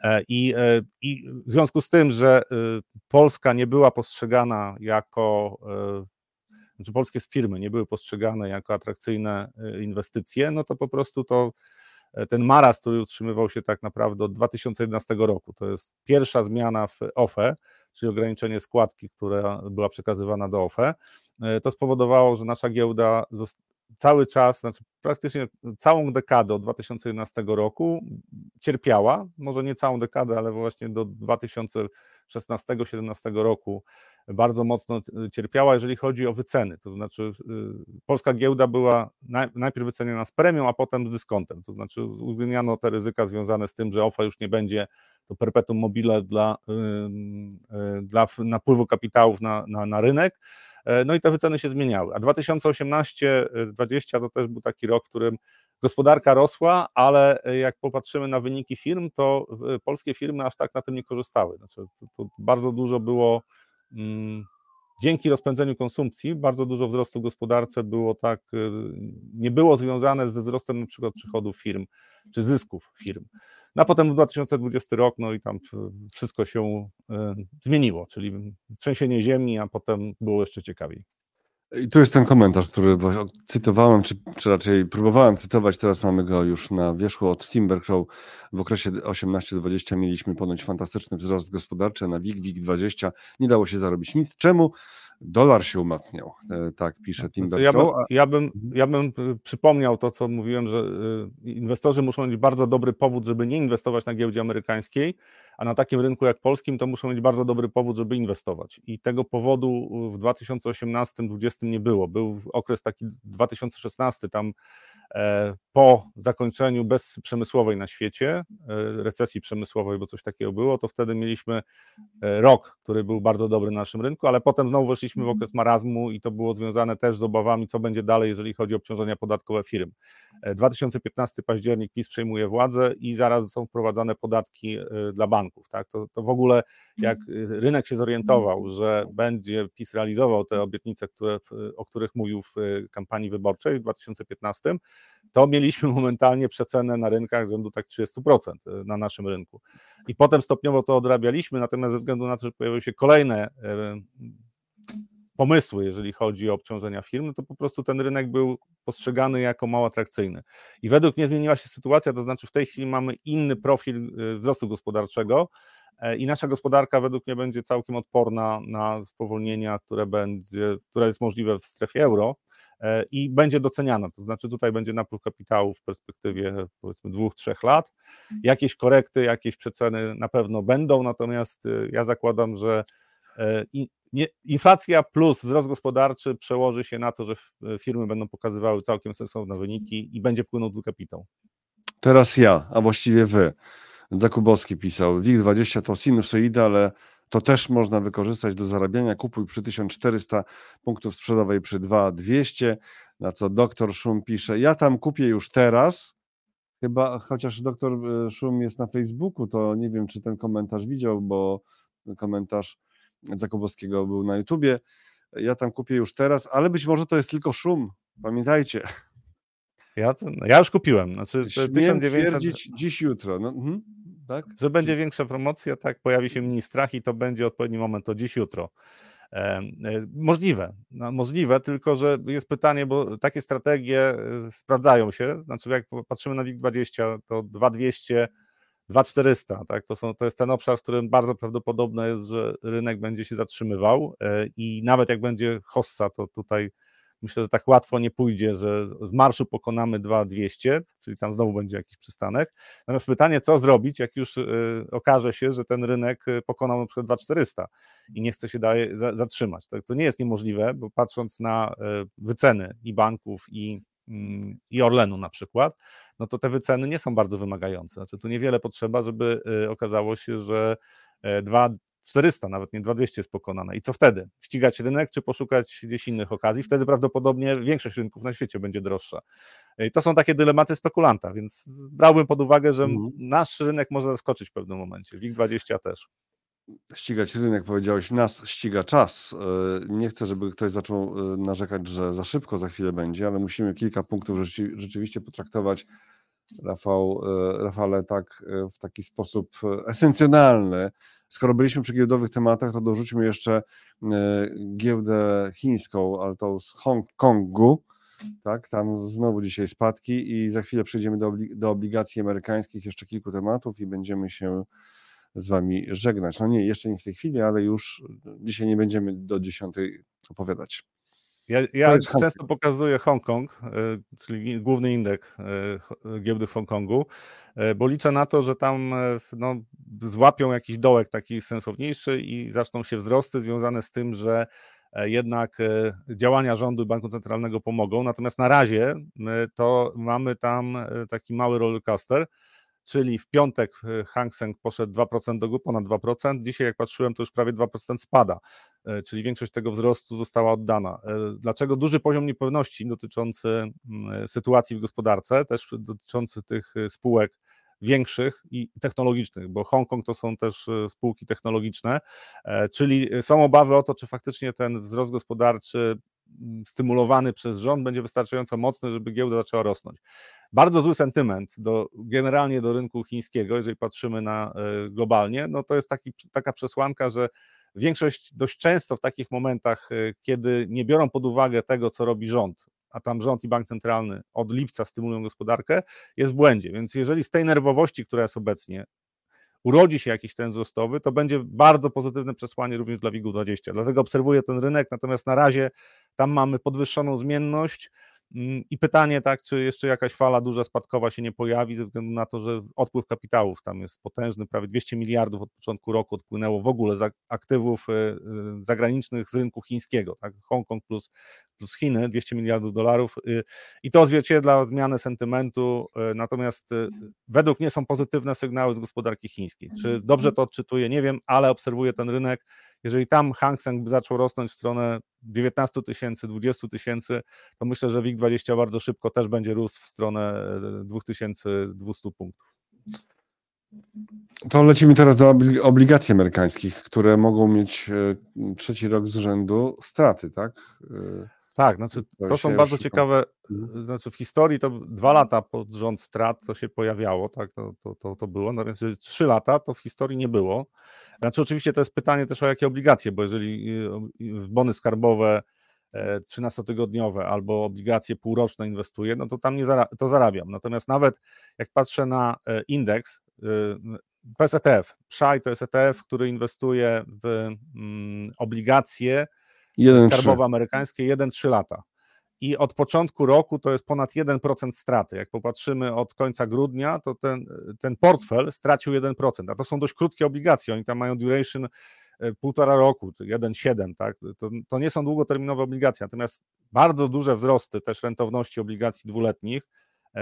[SPEAKER 2] E, I, I, w związku z tym, że Polska nie była postrzegana jako znaczy polskie firmy nie były postrzegane jako atrakcyjne e, inwestycje, no to po prostu to e, ten maraz, który utrzymywał się tak naprawdę od 2011 roku, to jest pierwsza zmiana w OFE, czyli ograniczenie składki, która była przekazywana do OFE, e, to spowodowało, że nasza giełda cały czas, znaczy praktycznie całą dekadę od 2011 roku cierpiała, może nie całą dekadę, ale właśnie do 2016-2017 roku bardzo mocno cierpiała, jeżeli chodzi o wyceny. To znaczy, y, polska giełda była najpierw wyceniana z premią, a potem z dyskontem. To znaczy, uwzględniano te ryzyka związane z tym, że OFA już nie będzie to perpetuum mobile dla, y, dla napływu kapitałów na, na, na rynek. E, no i te wyceny się zmieniały. A 2018-2020 to też był taki rok, w którym gospodarka rosła, ale jak popatrzymy na wyniki firm, to polskie firmy aż tak na tym nie korzystały. Znaczy, to, to bardzo dużo było Mm, dzięki rozpędzeniu konsumpcji bardzo dużo wzrostu w gospodarce było tak, nie było związane ze wzrostem na przykład przychodów firm czy zysków firm. No a potem 2020 rok, no i tam wszystko się y, zmieniło, czyli trzęsienie ziemi, a potem było jeszcze ciekawiej.
[SPEAKER 1] I tu jest ten komentarz, który cytowałem, czy, czy raczej próbowałem cytować, teraz mamy go już na wierzchu od Timbercrow. W okresie 18-20 mieliśmy ponoć fantastyczny wzrost gospodarczy, na WIG, WIG20 nie dało się zarobić nic. Czemu? dolar się umacniał, e, tak pisze Tim znaczy,
[SPEAKER 2] ja, bym, ja, bym, ja bym e, przypomniał to, co mówiłem, że e, inwestorzy muszą mieć bardzo dobry powód, żeby nie inwestować na giełdzie amerykańskiej, a na takim rynku jak polskim to muszą mieć bardzo dobry powód, żeby inwestować. I tego powodu w 2018-2020 nie było. Był okres taki 2016, tam po zakończeniu bezprzemysłowej na świecie, e, recesji przemysłowej, bo coś takiego było, to wtedy mieliśmy e, rok, który był bardzo dobry na naszym rynku, ale potem znowu weszliśmy w okres marazmu i to było związane też z obawami, co będzie dalej, jeżeli chodzi o obciążenia podatkowe firm. 2015 październik PiS przejmuje władzę i zaraz są wprowadzane podatki dla banków. Tak? To, to w ogóle jak rynek się zorientował, że będzie PiS realizował te obietnice, które, o których mówił w kampanii wyborczej w 2015, to mieliśmy momentalnie przecenę na rynkach rzędu tak 30% e, na naszym rynku. I potem stopniowo to odrabialiśmy, natomiast ze względu na to, że pojawiły się kolejne e, pomysły, jeżeli chodzi o obciążenia firm, no to po prostu ten rynek był postrzegany jako mało atrakcyjny. I według mnie zmieniła się sytuacja, to znaczy w tej chwili mamy inny profil e, wzrostu gospodarczego i nasza gospodarka według mnie będzie całkiem odporna na spowolnienia, które, będzie, które jest możliwe w strefie euro. E, i będzie doceniana. To znaczy, tutaj będzie napływ kapitału w perspektywie powiedzmy dwóch, trzech lat. Mhm. Jakieś korekty, jakieś przeceny na pewno będą, natomiast y, ja zakładam, że e, inflacja plus wzrost gospodarczy przełoży się na to, że firmy będą pokazywały całkiem sensowne wyniki i będzie płynął tu kapitał.
[SPEAKER 1] Teraz ja, a właściwie wy. Zakubowski pisał, WIG20 to sinusoida, ale to też można wykorzystać do zarabiania. Kupuj przy 1400 punktów sprzedawej przy 2200, na co doktor Szum pisze, ja tam kupię już teraz, chyba chociaż doktor e, Szum jest na Facebooku, to nie wiem, czy ten komentarz widział, bo komentarz Zakobowskiego był na YouTubie. Ja tam kupię już teraz, ale być może to jest tylko szum. Pamiętajcie.
[SPEAKER 2] Ja, to, ja już kupiłem. Znaczy,
[SPEAKER 1] 1900... dziś, jutro. No, mhm tak?
[SPEAKER 2] Że będzie większa promocja, tak, pojawi się mniej strach i to będzie odpowiedni moment, to dziś, jutro. E, możliwe, no, możliwe, tylko że jest pytanie, bo takie strategie e, sprawdzają się, znaczy jak patrzymy na WIG20, to 2200, 2400, tak, to, są, to jest ten obszar, w którym bardzo prawdopodobne jest, że rynek będzie się zatrzymywał e, i nawet jak będzie hossa, to tutaj Myślę, że tak łatwo nie pójdzie, że z marszu pokonamy 2200, czyli tam znowu będzie jakiś przystanek. Natomiast pytanie, co zrobić, jak już y, okaże się, że ten rynek y, pokonał na przykład 2400 i nie chce się dalej zatrzymać. To nie jest niemożliwe, bo patrząc na y, wyceny i banków, i, mm, i Orlenu na przykład, no to te wyceny nie są bardzo wymagające. Znaczy, tu niewiele potrzeba, żeby okazało się, że 2, 400, nawet nie 2200 jest pokonane. I co wtedy? Ścigać rynek, czy poszukać gdzieś innych okazji? Wtedy prawdopodobnie większość rynków na świecie będzie droższa. I to są takie dylematy spekulanta, więc brałbym pod uwagę, że mhm. nasz rynek może zaskoczyć w pewnym momencie. WIG20 też.
[SPEAKER 1] Ścigać rynek, powiedziałeś, nas ściga czas. E, nie chcę, żeby ktoś zaczął e, narzekać, że za szybko za chwilę będzie, ale musimy kilka punktów rzeczywiście potraktować Rafał, e, Rafale, tak w taki sposób esencjonalny, Skoro byliśmy przy giełdowych tematach, to dorzućmy jeszcze e, giełdę chińską, ale to z Hongkongu. Tak, tam znowu dzisiaj spadki i za chwilę przejdziemy do, do obligacji amerykańskich, jeszcze kilku tematów i będziemy się z Wami żegnać. No nie, jeszcze nie w tej chwili, ale już dzisiaj nie będziemy do dziesiątej opowiadać.
[SPEAKER 2] Ja, ja często pokazuję Hongkong, e, czyli główny indeks e, giełdy w Hongkongu, e, bo liczę na to, że tam no, złapią jakiś dołek taki sensowniejszy i zaczną się wzrosty związane z tym, że jednak działania rządu i Banku Centralnego pomogą. Natomiast na razie to mamy tam taki mały rollercoaster, czyli w piątek Hang Seng poszedł 2% do góry, ponad 2%. Dzisiaj, jak patrzyłem, to już prawie 2% spada. E, czyli większość tego wzrostu została oddana. E, dlaczego duży poziom niepewności dotyczący mm, sytuacji w gospodarce, też dotyczący tych e, spółek większych i technologicznych, bo Hongkong to są też spółki technologiczne, czyli są obawy o to, czy faktycznie ten wzrost gospodarczy mm, stymulowany przez rząd będzie wystarczająco mocny, żeby giełda zaczęła rosnąć. Bardzo zły sentyment do, generalnie do rynku chińskiego, jeżeli patrzymy na globalnie, no to jest taki, taka przesłanka, że większość dość często w takich momentach, kiedy nie biorą pod uwagę tego, co robi rząd, a tam rząd i bank centralny od lipca stymulują gospodarkę, jest w błędzie. Więc jeżeli z tej nerwowości, która jest obecnie, urodzi się jakiś trend wzrostowy, to będzie bardzo pozytywne przesłanie również dla WIG-20. Dlatego obserwuję ten rynek, natomiast na razie tam mamy podwyższoną zmienność, I pytanie, tak, czy jeszcze jakaś fala duża spadkowa się nie pojawi, ze względu na to, że odpływ kapitałów tam jest potężny, prawie 200 miliardów od początku roku odpłynęło w ogóle z aktywów e, e, zagranicznych z rynku chińskiego, tak, Hongkong plus, plus Chiny, 200 miliardów dolarów y, i to odzwierciedla zmianę sentymentu, e, natomiast według mnie są pozytywne sygnały z gospodarki chińskiej. Czy dobrze to odczytuję, nie wiem, ale obserwuję ten rynek, jeżeli tam Hang Seng by zaczął rosnąć w stronę 19 tysięcy, 20 tysięcy, to myślę, że WIG20 bardzo szybko też będzie rósł w stronę 2200 e, punktów.
[SPEAKER 1] To lecimy teraz do obligacji amerykańskich, które mogą mieć e, trzeci rok z rzędu straty, tak?
[SPEAKER 2] E, tak, znaczy to są bardzo ciekawe, mhm. znaczy w historii to dwa lata pod rząd strat to się pojawiało, tak, to, to, to, to było, no więc trzy lata to w historii nie było. Znaczy oczywiście to jest pytanie też o jakie obligacje, bo jeżeli w bony skarbowe 13-tygodniowe e, albo obligacje półroczne inwestuję, no to tam nie zara to zarabiam. Natomiast nawet jak patrzę na e, indeks, to jest ETF, PSHI to jest ETF, który inwestuje w mm, obligacje skarbowe amerykańskie 1-3 lata. I od początku roku to jest ponad 1% straty. Jak popatrzymy od końca grudnia, to ten, ten portfel stracił 1%, a to są dość krótkie obligacje. Oni tam mają duration e, półtora roku, czy 1,7, tak? To, to nie są długoterminowe obligacje, natomiast bardzo duże wzrosty też rentowności obligacji dwuletnich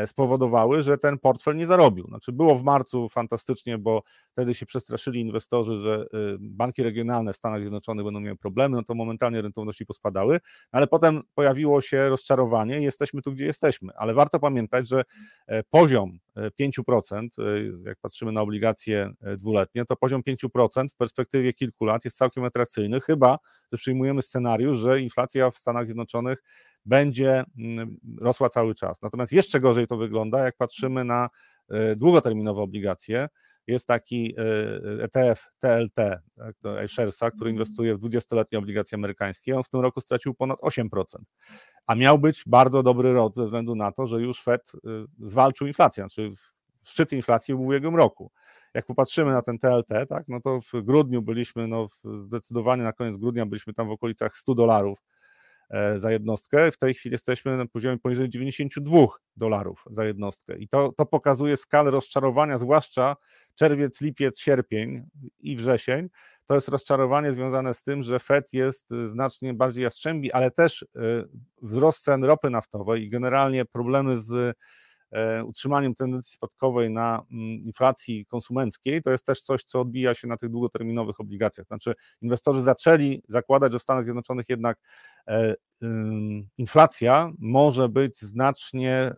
[SPEAKER 2] spowodowały, że ten portfel nie zarobił. Znaczy było w marcu fantastycznie, bo wtedy się przestraszyli inwestorzy, że y, banki regionalne w Stanach Zjednoczonych będą miały problemy, no to momentalnie rentowności pospadały, ale potem pojawiło się rozczarowanie i jesteśmy tu, gdzie jesteśmy. Ale warto pamiętać, że e, poziom 5%, e, jak patrzymy na obligacje dwuletnie, to poziom 5% w perspektywie kilku lat jest całkiem atrakcyjny, chyba że przyjmujemy scenariusz, że inflacja w Stanach Zjednoczonych będzie mm, rosła cały czas. Natomiast jeszcze gorzej to wygląda, jak patrzymy na e, długoterminowe obligacje. Jest taki ETF TLT, tak, iSharesa, który inwestuje w 20-letnie obligacje amerykańskie. On w tym roku stracił ponad 8%, a miał być bardzo dobry rok ze względu na to, że już Fed e, zwalczył inflację, znaczy szczyt inflacji w ubiegłym roku. Jak popatrzymy na ten TLT, tak, no to w grudniu byliśmy, no zdecydowanie na koniec grudnia byliśmy tam w okolicach 100 dolarów E, za jednostkę. W tej chwili jesteśmy na poziomie poniżej 92 dolarów za jednostkę. I to, to pokazuje skalę rozczarowania, zwłaszcza czerwiec, lipiec, sierpień i wrzesień. To jest rozczarowanie związane z tym, że Fed jest e, znacznie bardziej jastrzębi, ale też e, wzrost cen ropy naftowej i generalnie problemy z utrzymaniem tendencji spadkowej na mm, inflacji konsumenckiej, to jest też coś, co odbija się na tych długoterminowych obligacjach. Znaczy, inwestorzy zaczęli zakładać, że w Stanach Zjednoczonych jednak E, inflacja może być znacznie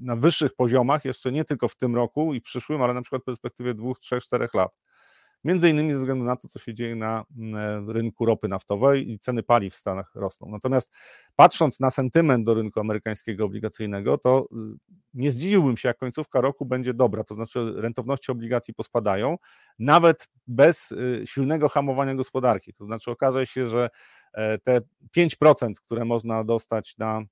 [SPEAKER 2] na wyższych poziomach, jeszcze nie tylko w tym roku i przyszłym, ale na przykład w perspektywie dwóch, trzech, czterech lat. Między innymi ze względu na to, co się dzieje na e, rynku ropy naftowej i ceny paliw w Stanach rosną. Natomiast patrząc na sentyment do rynku amerykańskiego obligacyjnego, to y, nie zdziwiłbym się, jak końcówka roku będzie dobra, to znaczy rentowności obligacji pospadają, nawet bez y, silnego hamowania gospodarki. To znaczy okaże się, że e, te 5%, które można dostać na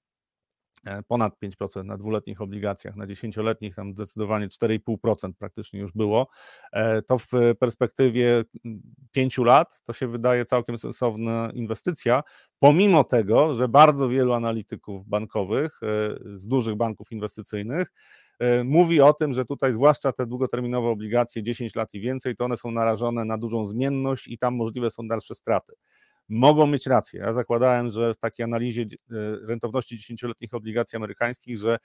[SPEAKER 2] ponad 5% na dwuletnich obligacjach, na dziesięcioletnich tam zdecydowanie 4,5% praktycznie już było, e, to w perspektywie 5 lat to się wydaje całkiem sensowna inwestycja, pomimo tego, że bardzo wielu analityków bankowych e, z dużych banków inwestycyjnych mówi o tym, że tutaj zwłaszcza te długoterminowe obligacje 10 lat i więcej, to one są narażone na dużą zmienność i tam możliwe są dalsze straty mogą mieć rację. Ja zakładałem, że w takiej analizie e, rentowności 10-letnich obligacji amerykańskich, że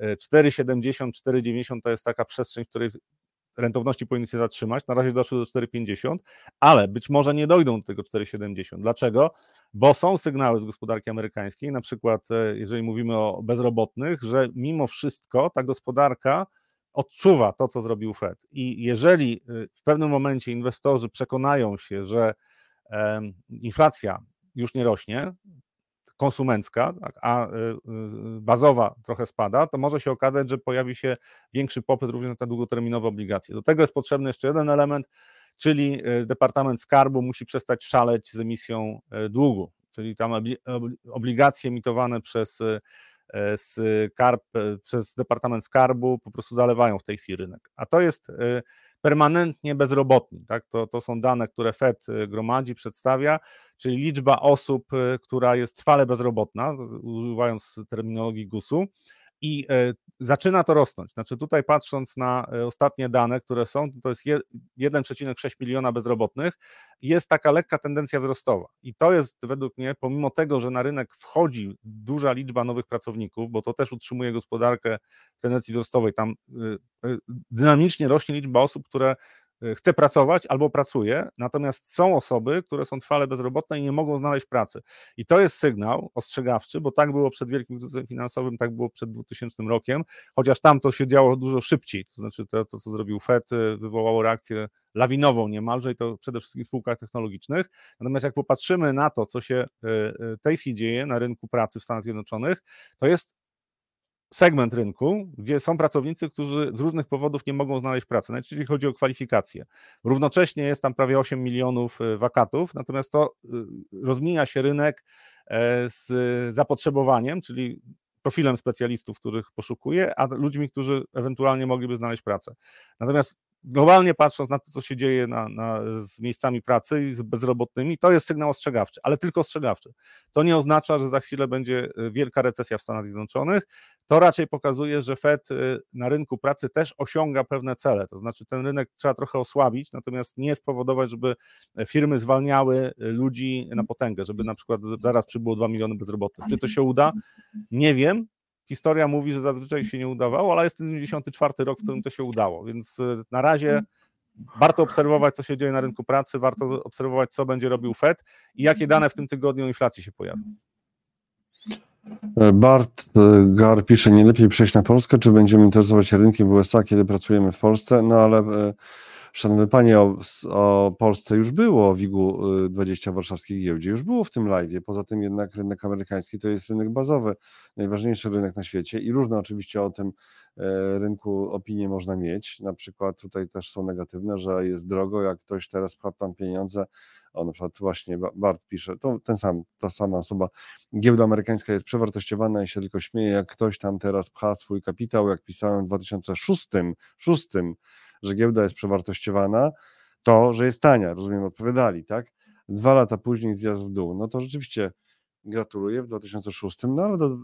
[SPEAKER 2] 4,70, e, 4,90 to jest taka przestrzeń, w której rentowności powinny się zatrzymać. Na razie doszły do 4,50, ale być może nie dojdą do tego 4,70. Dlaczego? Bo są sygnały z gospodarki amerykańskiej, na przykład e, jeżeli mówimy o bezrobotnych, że mimo wszystko ta gospodarka odczuwa to, co zrobił Fed. I jeżeli w pewnym momencie inwestorzy przekonają się, że inflacja już nie rośnie, konsumencka, tak, a y, y, bazowa trochę spada, to może się okazać, że pojawi się większy popyt również na te długoterminowe obligacje. Do tego jest potrzebny jeszcze jeden element, czyli Departament Skarbu musi przestać szaleć z emisją długu, czyli tam obligacje emitowane przez skarb, przez Departament Skarbu po prostu zalewają w tej chwili rynek. A to jest permanentnie bezrobotni. Tak? To, to są dane, które Fed y, gromadzi, przedstawia, czyli liczba osób, y, która jest trwale bezrobotna, używając terminologii GUS-u, i e, zaczyna to rosnąć. Znaczy tutaj patrząc na e, ostatnie dane, które są, to jest 1,6 miliona bezrobotnych, jest taka lekka tendencja wzrostowa. I to jest według mnie, pomimo tego, że na rynek wchodzi duża liczba nowych pracowników, bo to też utrzymuje gospodarkę w tendencji wzrostowej, tam e, dynamicznie rośnie liczba osób, które chce pracować albo pracuje, natomiast są osoby, które są trwale bezrobotne i nie mogą znaleźć pracy. I to jest sygnał ostrzegawczy, bo tak było przed wielkim kryzysem finansowym, tak było przed 2000 rokiem, chociaż tam to się działo dużo szybciej, to znaczy to, to co zrobił Fed y, wywołało reakcję lawinową niemalże i to przede wszystkim w spółkach technologicznych. Natomiast jak popatrzymy na to, co się y, tej chwili dzieje na rynku pracy w Stanach Zjednoczonych, to jest segment rynku, gdzie są pracownicy, którzy z różnych powodów nie mogą znaleźć pracy. Najczęściej chodzi o kwalifikacje. Równocześnie jest tam prawie 8 milionów e, wakatów, natomiast to e, rozmija się rynek e, z zapotrzebowaniem, czyli profilem specjalistów, których poszukuje, a ludźmi, którzy ewentualnie mogliby znaleźć pracę. Natomiast globalnie patrząc na to, co się dzieje na, na, z miejscami pracy i z bezrobotnymi, to jest sygnał ostrzegawczy, ale tylko ostrzegawczy. To nie oznacza, że za chwilę będzie y, wielka recesja w Stanach Zjednoczonych. To raczej pokazuje, że Fed y, na rynku pracy też osiąga pewne cele. To znaczy, ten rynek trzeba trochę osłabić, natomiast nie spowodować, żeby firmy zwalniały ludzi na potęgę, żeby na przykład zaraz przybyło 2 miliony bezrobotnych. Czy to się uda? Nie wiem, historia mówi, że zazwyczaj się nie udawało, ale jest ten 94 rok, w którym to się udało, więc y, na razie warto obserwować, co się dzieje na rynku pracy, warto obserwować, co będzie robił Fed i jakie dane w tym tygodniu inflacji się pojawią.
[SPEAKER 1] E, Bart e, Gar pisze, nie lepiej przejść na Polskę, czy będziemy interesować rynkiem w USA, kiedy pracujemy w Polsce? No ale e, Szanowny Panie, o, o Polsce już było, o WIG-20 y, warszawskiej giełdzie, już było w tym live. Poza tym jednak rynek amerykański to jest rynek bazowy, najważniejszy rynek na świecie i różne oczywiście o tym e, rynku opinie można mieć. Na przykład tutaj też są negatywne, że jest drogo, jak ktoś teraz pcha tam pieniądze, o na przykład właśnie Bart pisze, to ten sam, ta sama osoba, giełda amerykańska jest przewartościowana i się tylko śmieje, jak ktoś tam teraz pcha swój kapitał, jak pisałem w 2006, 2006 że giełda jest przewartościowana, to, że jest tania, rozumiem, odpowiadali, tak? Dwa lata później zjazd w dół, no to rzeczywiście gratuluję w 2006, no ale to,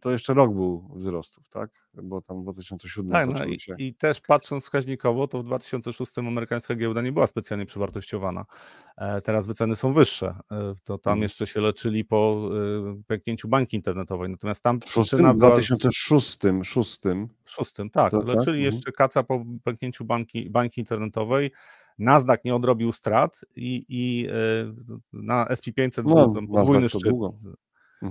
[SPEAKER 1] to, jeszcze rok był wzrostów, tak? Bo tam w 2007 tak, no
[SPEAKER 2] i, się... i też patrząc wskaźnikowo, to w 2006 amerykańska giełda nie była specjalnie przewartościowana. E, teraz wyceny są wyższe. E, to tam hmm. jeszcze się leczyli po e, pęknięciu banki internetowej. Natomiast tam
[SPEAKER 1] przyczyna w 2006, szóstym,
[SPEAKER 2] szóstym, tak. To, leczyli tak? Jeszcze kaca po pęknięciu banki, banki internetowej. Nasdaq nie odrobił strat i, i na SP500 no, był podwójny szczyt.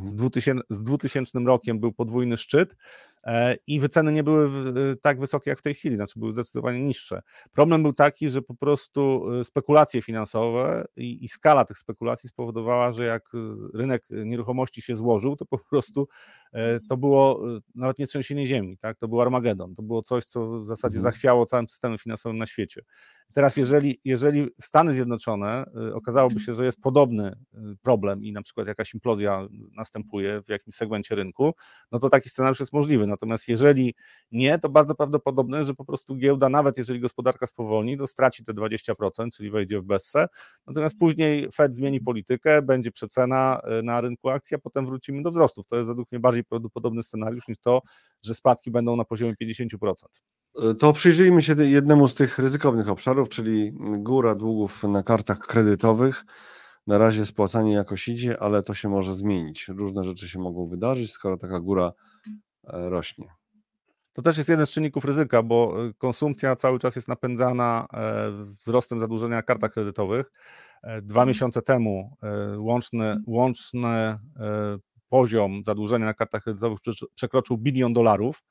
[SPEAKER 2] Z 2000, mhm. z 2000 rokiem był podwójny szczyt e, i wyceny nie były e, tak wysokie jak w tej chwili, znaczy były zdecydowanie niższe. Problem był taki, że po prostu e, spekulacje finansowe i, i skala tych spekulacji spowodowała, że jak rynek nieruchomości się złożył, to po prostu to było nawet nie trzęsienie ziemi, tak? to był Armagedon, to było coś, co w zasadzie mhm. zachwiało całym systemem finansowym na świecie. Teraz, jeżeli, jeżeli Stany Zjednoczone okazałoby się, że jest podobny problem i na przykład jakaś implozja następuje w jakimś segmencie rynku, no to taki scenariusz jest możliwy. Natomiast jeżeli nie, to bardzo prawdopodobne, że po prostu giełda, nawet jeżeli gospodarka spowolni, to straci te 20%, czyli wejdzie w bezse. Natomiast później Fed zmieni politykę, będzie przecena e, na rynku akcji, a potem wrócimy do wzrostów. To jest według mnie bardziej prawdopodobny scenariusz niż to, że spadki będą na poziomie 50%.
[SPEAKER 1] E, to przyjrzyjmy się jednemu z tych ryzykownych obszarów, czyli góra długów na kartach kredytowych. Na razie spłacanie jakoś idzie, ale to się może zmienić. Różne rzeczy się mogą wydarzyć, skoro taka góra rośnie.
[SPEAKER 2] To też jest jeden z czynników ryzyka, bo e, konsumpcja cały czas jest napędzana e, wzrostem zadłużenia na kartach kredytowych. Dwa miesiące temu łączny, łączny poziom zadłużenia na kartach kredytowych przekroczył bilion dolarów.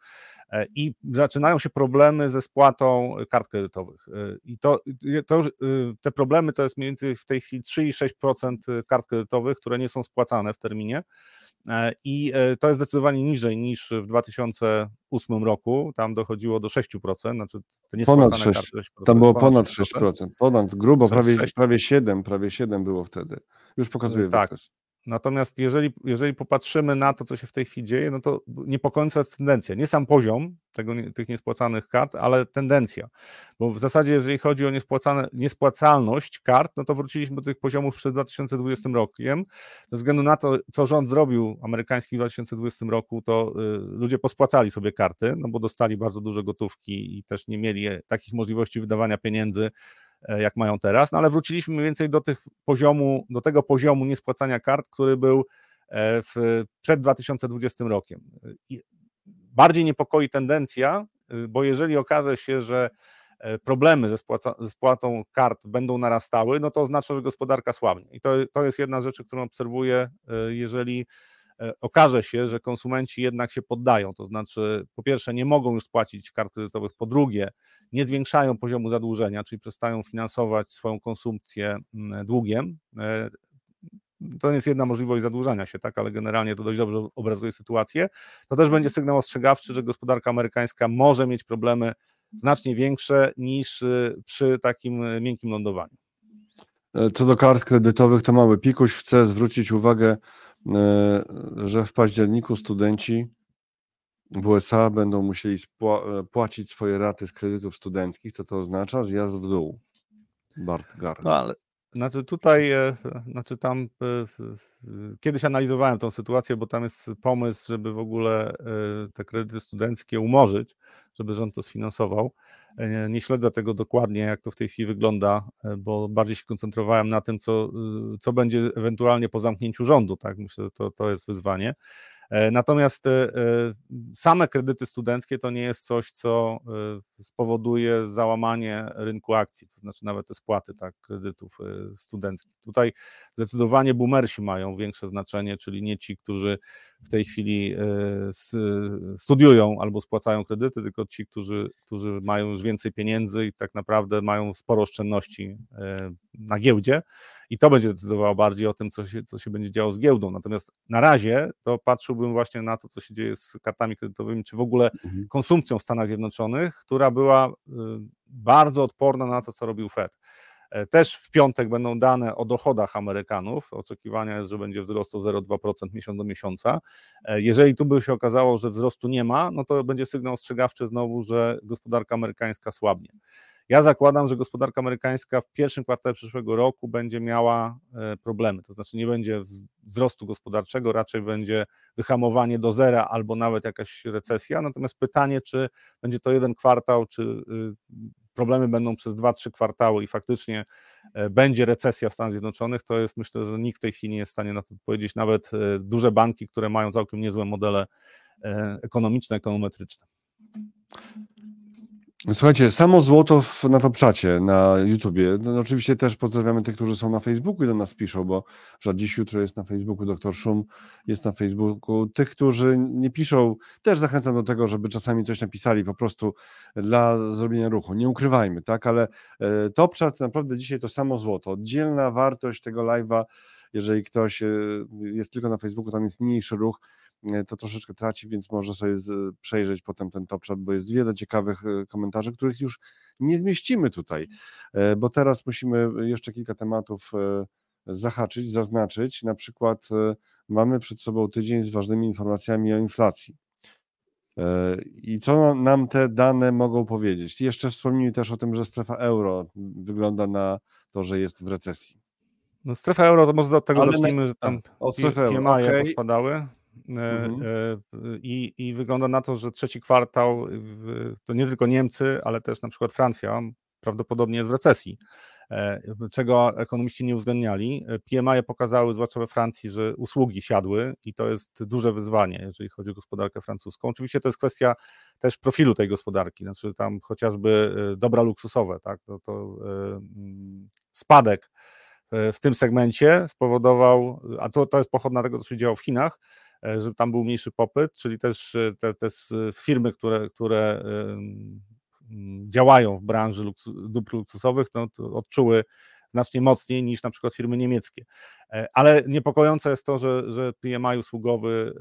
[SPEAKER 2] E, i zaczynają się problemy ze spłatą kart kredytowych. E, I to, to, e, te problemy to jest mniej więcej w tej chwili 3,6% kart kredytowych, które nie są spłacane w terminie. I to jest zdecydowanie niżej niż w 2008 roku. Tam dochodziło do 6%, znaczy
[SPEAKER 1] te ponad 6, karty 6%, Tam było ponad 6%, 6%. ponad grubo, prawie, prawie 7, prawie 7 było wtedy. Już pokazuje tak. wykres.
[SPEAKER 2] Natomiast jeżeli, jeżeli popatrzymy na to, co się w tej chwili dzieje, no to niepokojąca jest tendencja. Nie sam poziom tego, tych niespłacanych kart, ale tendencja. Bo w zasadzie, jeżeli chodzi o niespłacalność kart, no to wróciliśmy do tych poziomów przed 2020 rokiem. Ze względu na to, co rząd zrobił amerykański w 2020 roku, to y, ludzie pospłacali sobie karty, no bo dostali bardzo duże gotówki i też nie mieli takich możliwości wydawania pieniędzy jak mają teraz, no ale wróciliśmy mniej więcej do tych poziomu, do tego poziomu niespłacania kart, który był e, w, przed 2020 rokiem. I bardziej niepokoi tendencja, y, bo jeżeli okaże się, że e, problemy ze, spłaca, ze spłatą kart będą narastały, no to oznacza, że gospodarka słabnie. I to, to jest jedna rzecz, którą obserwuję, jeżeli E, okaże się, że konsumenci jednak się poddają, to znaczy po pierwsze nie mogą już spłacić kart kredytowych, po drugie nie zwiększają poziomu zadłużenia, czyli przestają finansować swoją konsumpcję mm, długiem. E, to jest jedna możliwość zadłużania się, tak, ale generalnie to dość dobrze obrazuje sytuację. To też będzie sygnał ostrzegawczy, że gospodarka amerykańska może mieć problemy znacznie większe niż y, przy takim y, miękkim lądowaniu.
[SPEAKER 1] E, co do kart kredytowych, to mały pikuś. Chcę zwrócić uwagę E, że w październiku studenci w USA będą musieli e, płacić swoje raty z kredytów studenckich. Co to oznacza? Zjazd w dół. Bart Gar.
[SPEAKER 2] No ale znaczy tutaj, e, znaczy tam kiedyś analizowałem tą sytuację, bo tam jest pomysł, żeby w ogóle te kredyty studenckie umorzyć, żeby rząd to sfinansował. Nie śledzę tego dokładnie, jak to w tej chwili wygląda, bo bardziej się koncentrowałem na tym, co, co będzie ewentualnie po zamknięciu rządu. Tak? Myślę, że to, to jest wyzwanie. E, natomiast e, e, same kredyty studenckie to nie jest coś, co spowoduje załamanie rynku akcji, to znaczy nawet te spłaty tak, kredytów studenckich. Tutaj zdecydowanie boomersi mają większe znaczenie, czyli nie ci, którzy w tej chwili studiują albo spłacają kredyty, tylko ci, którzy, którzy mają już więcej pieniędzy i tak naprawdę mają sporo oszczędności na giełdzie i to będzie decydowało bardziej o tym, co się, co się będzie działo z giełdą. Natomiast na razie to patrzyłbym właśnie na to, co się dzieje z kartami kredytowymi, czy w ogóle mhm. konsumpcją w Stanach Zjednoczonych, która była y, bardzo odporna na to, co robił Fed. E, też w piątek będą dane o dochodach Amerykanów. Oczekiwania jest, że będzie wzrost o 0,2% miesiąc do miesiąca. E, jeżeli tu by się okazało, że wzrostu nie ma, no to będzie sygnał ostrzegawczy znowu, że gospodarka amerykańska słabnie. Ja zakładam, że gospodarka amerykańska w pierwszym kwartale przyszłego roku będzie miała e, problemy, to znaczy nie będzie wzrostu gospodarczego, raczej będzie wyhamowanie do zera albo nawet jakaś recesja. Natomiast pytanie, czy będzie to jeden kwartał, czy y, problemy będą przez dwa, trzy kwartały i faktycznie e, będzie recesja w Stanach Zjednoczonych, to jest myślę, że nikt w tej chwili nie jest w stanie na to odpowiedzieć, nawet e, duże banki, które mają całkiem niezłe modele ekonomiczne, ekonometryczne.
[SPEAKER 1] Słuchajcie, samo złoto w, na Topczacie na YouTubie. No, oczywiście też pozdrawiamy tych, którzy są na Facebooku i do nas piszą, bo że dziś, jutro jest na Facebooku, doktor Szum jest na Facebooku. Tych, którzy nie piszą, też zachęcam do tego, żeby czasami coś napisali po prostu dla zrobienia ruchu. Nie ukrywajmy, tak, ale e, Topczat naprawdę dzisiaj to samo złoto. Oddzielna wartość tego live'a, jeżeli ktoś e, jest tylko na Facebooku, tam jest mniejszy ruch, E, to troszeczkę traci, więc może sobie przejrzeć potem ten top chat, bo jest wiele ciekawych e, komentarzy, których już nie zmieścimy tutaj, e, bo teraz musimy jeszcze kilka tematów zahaczyć, zaznaczyć. Na przykład mamy przed sobą tydzień z ważnymi informacjami o inflacji. I co nam te dane mogą powiedzieć? Jeszcze wspomnijmy też o tym, że strefa euro wygląda na to, że jest w recesji.
[SPEAKER 2] No strefa euro, to może od tego Ale zacznijmy, że tam o strefę euro. Okay. spadały. E, mhm. E, I, I wygląda na to, że trzeci kwartał to nie tylko Niemcy, ale też na przykład Francja prawdopodobnie jest w recesji, e, czego ekonomiści nie uwzględniali. PMI pokazały, zwłaszcza we Francji, że usługi siadły i to jest duże wyzwanie, jeżeli chodzi o gospodarkę francuską. Oczywiście to jest kwestia też profilu tej gospodarki, znaczy tam chociażby dobra luksusowe, tak, to, to spadek w tym segmencie spowodował, a to, to jest pochodna tego, co się działo w Chinach, E, żeby tam był mniejszy popyt, czyli też e, te, te firmy, które, które działają w branży dóbr luksusowych, no, odczuły znacznie mocniej niż na przykład firmy niemieckie. Ale niepokojące jest to, że, że PMI usługowy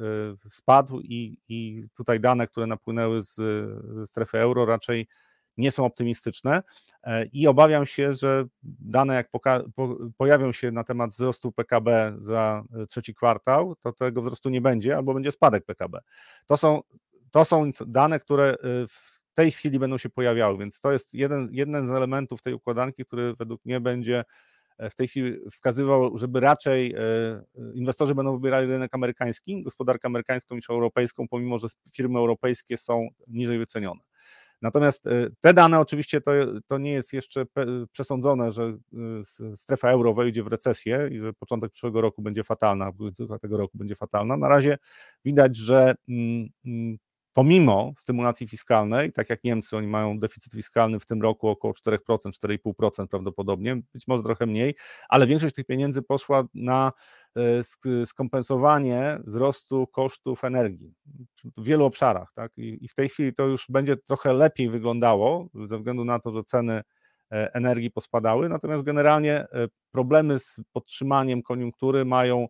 [SPEAKER 2] spadł i, i tutaj dane, które napłynęły z, ze strefy euro raczej nie są optymistyczne e, i obawiam się, że dane jak po- pojawią się na temat wzrostu PKB za e, trzeci kwartał, to tego wzrostu nie będzie albo będzie spadek PKB. To są, to są dane, które e, w tej chwili będą się pojawiały, więc to jest jeden, jeden z elementów tej układanki, który według mnie będzie w tej chwili wskazywał, żeby raczej inwestorzy będą wybierali rynek amerykański, gospodarkę amerykańską niż europejską, pomimo że firmy europejskie są niżej wycenione. Natomiast y, te dane oczywiście to, to nie jest jeszcze przesądzone, że y, strefa euro wejdzie w recesję i że początek przyszłego roku będzie fatalna, tego roku będzie fatalna. Na razie widać, że mm, mm, pomimo stymulacji fiskalnej, tak jak Niemcy, oni mają deficyt fiskalny w tym roku około 4%, 4,5% prawdopodobnie, być może trochę mniej, ale większość tych pieniędzy poszła na e, skompensowanie wzrostu kosztów energii w wielu obszarach. Tak? I w tej chwili to już będzie trochę lepiej wyglądało, ze względu na to, że ceny e, energii pospadały, natomiast generalnie e, problemy z podtrzymaniem koniunktury mają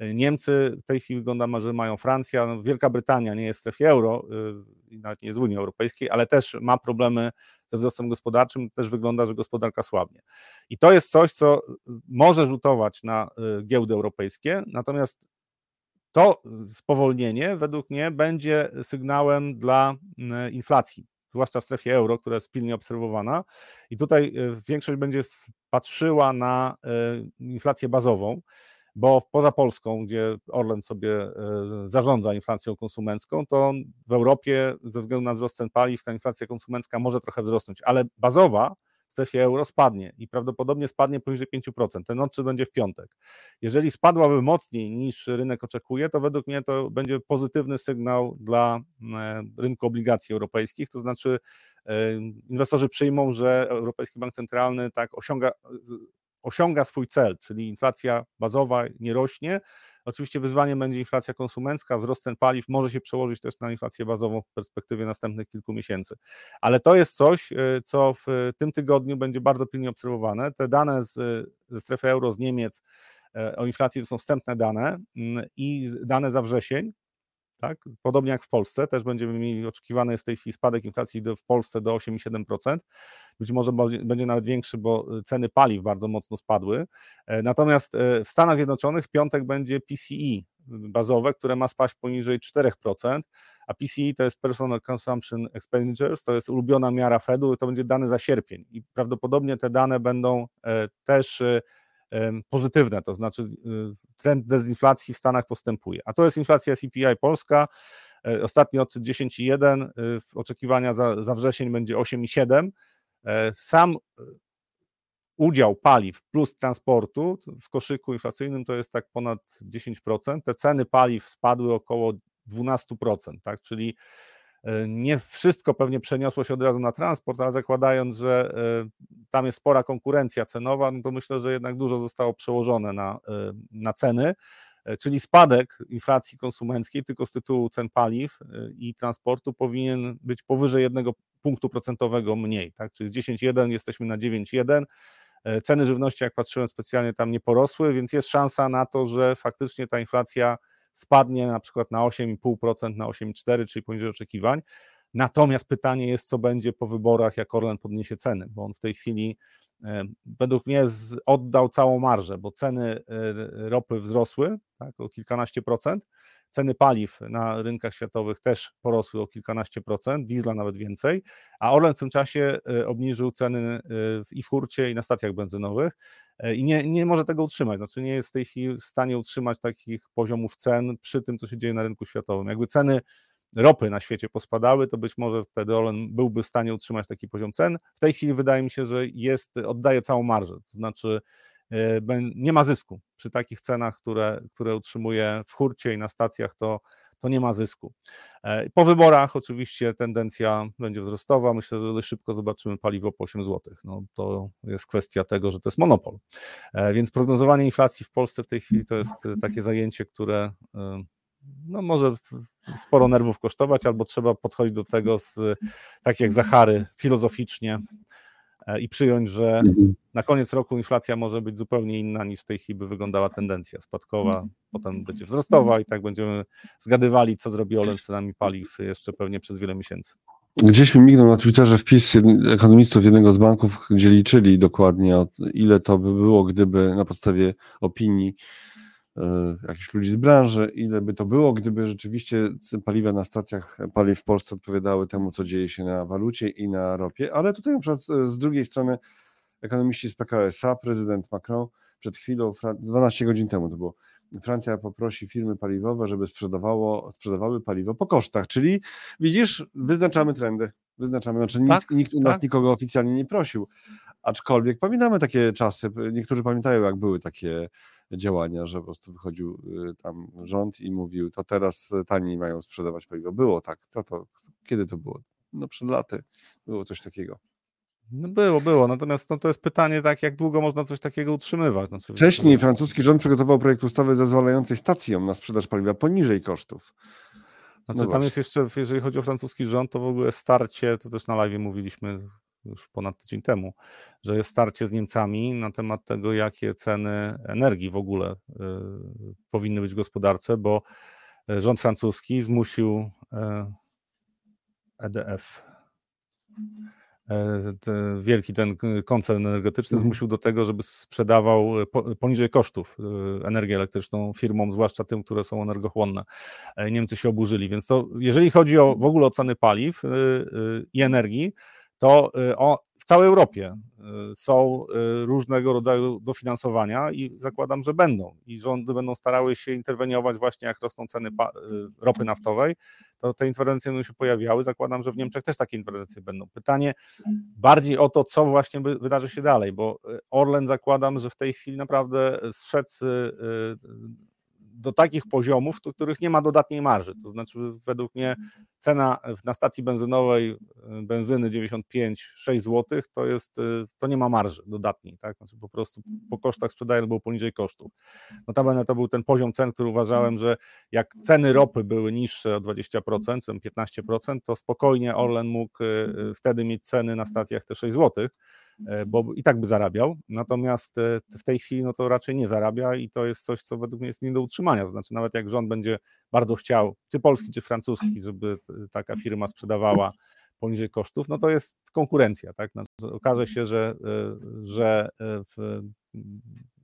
[SPEAKER 2] Niemcy w tej chwili wygląda, że mają Francja, no Wielka Brytania nie jest w strefie euro, y, nawet nie jest w Unii Europejskiej, ale też ma problemy ze wzrostem gospodarczym, też wygląda, że gospodarka słabnie. I to jest coś, co może rzutować na y, giełdy europejskie, natomiast to spowolnienie według mnie będzie sygnałem dla y, inflacji, zwłaszcza w strefie euro, która jest pilnie obserwowana. I tutaj większość będzie patrzyła na inflację bazową bo poza Polską, gdzie Orlen sobie e, zarządza inflacją konsumencką, to w Europie ze względu na wzrost cen paliw ta inflacja konsumencka może trochę wzrosnąć, ale bazowa w strefie euro spadnie i prawdopodobnie spadnie poniżej 5%. Ten odczyt będzie w piątek. Jeżeli spadłaby mocniej niż rynek oczekuje, to według mnie to będzie pozytywny sygnał dla e, rynku obligacji europejskich, to znaczy e, inwestorzy przyjmą, że Europejski Bank Centralny tak osiąga osiąga swój cel, czyli inflacja bazowa nie rośnie. Oczywiście wyzwaniem będzie inflacja konsumencka, wzrost cen paliw może się przełożyć też na inflację bazową w perspektywie następnych kilku miesięcy. Ale to jest coś, e, co w tym tygodniu będzie bardzo pilnie obserwowane. Te dane z, ze strefy euro z Niemiec e, o inflacji to są wstępne dane mm, i dane za wrzesień, tak? Podobnie jak w Polsce, też będziemy mieli oczekiwany jest w tej chwili spadek inflacji do, w Polsce do 8,7%. Być może będzie nawet większy, bo y, ceny paliw bardzo mocno spadły. E, natomiast e, w Stanach Zjednoczonych w piątek będzie PCE bazowe, które ma spaść poniżej 4%, a PCE to jest Personal Consumption Expenditures, to jest ulubiona miara Fedu, to będzie dane za sierpień i prawdopodobnie te dane będą e, też pozytywne, to znaczy y, trend dezinflacji w Stanach postępuje. A to jest inflacja CPI Polska. E, ostatni odczyt 10,1, y, oczekiwania za, za wrzesień będzie 8,7. E, sam y, udział paliw plus transportu w koszyku inflacyjnym to jest tak ponad 10%. Te ceny paliw spadły około 12%, tak? czyli nie wszystko pewnie przeniosło się od razu na transport, ale zakładając, że e, tam jest spora konkurencja cenowa, no to myślę, że jednak dużo zostało przełożone na, e, na ceny, czyli spadek inflacji konsumenckiej tylko z tytułu cen paliw i transportu powinien być powyżej jednego punktu procentowego mniej, tak? czyli z 10,1 jesteśmy na 9,1. Ceny żywności, jak patrzyłem specjalnie, tam nie porosły, więc jest szansa na to, że faktycznie ta inflacja spadnie na przykład na 8,5%, na 8,4%, czyli poniżej oczekiwań. Natomiast pytanie jest, co będzie po wyborach, jak Orlen podniesie ceny, bo on w tej chwili e, według mnie oddał całą marżę, bo ceny e, ropy wzrosły tak, o kilkanaście procent, ceny paliw na rynkach światowych też porosły o kilkanaście procent, diesla nawet więcej, a Orlen w tym czasie e, obniżył ceny i w hurcie, i na stacjach benzynowych, E, i nie, nie może tego utrzymać. Znaczy nie jest w tej chwili w stanie utrzymać takich poziomów cen przy tym, co się dzieje na rynku światowym. Jakby ceny ropy na świecie pospadały, to być może wtedy Olen byłby w stanie utrzymać taki poziom cen. W tej chwili wydaje mi się, że jest, oddaje całą marżę, to znaczy nie ma zysku przy takich cenach, które, które utrzymuje w hurcie i na stacjach, to to nie ma zysku. E, po wyborach oczywiście tendencja będzie wzrostowa. Myślę, że dość szybko zobaczymy paliwo po 8 zł. No, to jest kwestia tego, że to jest monopol. E, więc prognozowanie inflacji w Polsce w tej chwili to jest e, takie zajęcie, które no, może sporo nerwów kosztować, albo trzeba podchodzić do tego z, tak jak Zachary, filozoficznie i przyjąć, że mhm. na koniec roku inflacja może być zupełnie inna niż w tej chwili by wyglądała tendencja spadkowa, potem będzie wzrostowa i tak będziemy zgadywali, co zrobi Olen z cenami paliw jeszcze pewnie przez wiele miesięcy.
[SPEAKER 1] Gdzieś mi mignął na Twitterze wpis ekonomistów jednego z banków, gdzie liczyli dokładnie, ile to by było, gdyby na podstawie opinii e, jakichś ludzi z branży, ile by to było, gdyby rzeczywiście paliwa na stacjach paliw w Polsce odpowiadały temu, co dzieje się na walucie i na ropie. Ale tutaj na przykład z drugiej strony ekonomiści z PKS-a, prezydent Macron przed chwilą, 12 godzin temu to było, Francja poprosi firmy paliwowe, żeby sprzedawało, sprzedawały paliwo po kosztach, czyli widzisz, wyznaczamy trendy, wyznaczamy, znaczy tak, nikt, nikt u nas tak. nikogo oficjalnie nie prosił, aczkolwiek pamiętamy takie czasy, niektórzy pamiętają jak były takie działania, że po prostu wychodził y, tam rząd i mówił, to teraz taniej mają sprzedawać paliwo. Było tak, to, to kiedy to było? No przed laty było coś takiego.
[SPEAKER 2] No było, było. Natomiast no, to jest pytanie, tak, jak długo można coś takiego utrzymywać. Znaczy,
[SPEAKER 1] Wcześniej francuski rząd przygotował projekt ustawy zezwalającej stacjom na sprzedaż paliwa poniżej kosztów.
[SPEAKER 2] Znaczy, no tam jest jeszcze, jeżeli chodzi o francuski rząd, to w ogóle starcie, to też na live mówiliśmy już ponad tydzień temu, że jest starcie z Niemcami na temat tego, jakie ceny energii w ogóle y, powinny być w gospodarce, bo y, rząd francuski zmusił y, EDF E, wielki ten koncern energetyczny mhm. zmusił do tego, żeby sprzedawał poniżej kosztów e, energię elektryczną firmom, zwłaszcza tym, które są energochłonne. E, Niemcy się oburzyli, więc to jeżeli chodzi o w ogóle o ceny paliw i energii, to o, w całej Europie y, są y, różnego rodzaju dofinansowania i zakładam, że będą. I rządy będą starały się interweniować właśnie jak rosną ceny y, ropy naftowej, to te interwencje będą się pojawiały. Zakładam, że w Niemczech też takie interwencje będą. Pytanie bardziej o to, co właśnie wydarzy się dalej, bo Orlen zakładam, że w tej chwili naprawdę zszedł do takich poziomów, w których nie ma dodatniej marży. To znaczy, według mnie cena na stacji benzynowej y, benzyny 95, 6 zł to jest, y, to nie ma marży dodatniej, tak? Znaczy po prostu po kosztach sprzedają albo poniżej kosztów. Notabene to był ten poziom cen, który uważałem, że jak ceny ropy były niższe o 20%, 15%, to spokojnie Orlen mógł y, wtedy mieć ceny na stacjach te 6 zł bo i tak by zarabiał, natomiast e, w tej chwili no to raczej nie zarabia i to jest coś, co według mnie jest nie do utrzymania, to znaczy nawet jak rząd będzie bardzo chciał, czy polski, czy francuski, żeby taka firma sprzedawała poniżej kosztów, no to jest konkurencja, tak? Znaczy, okaże się, że, e, że w,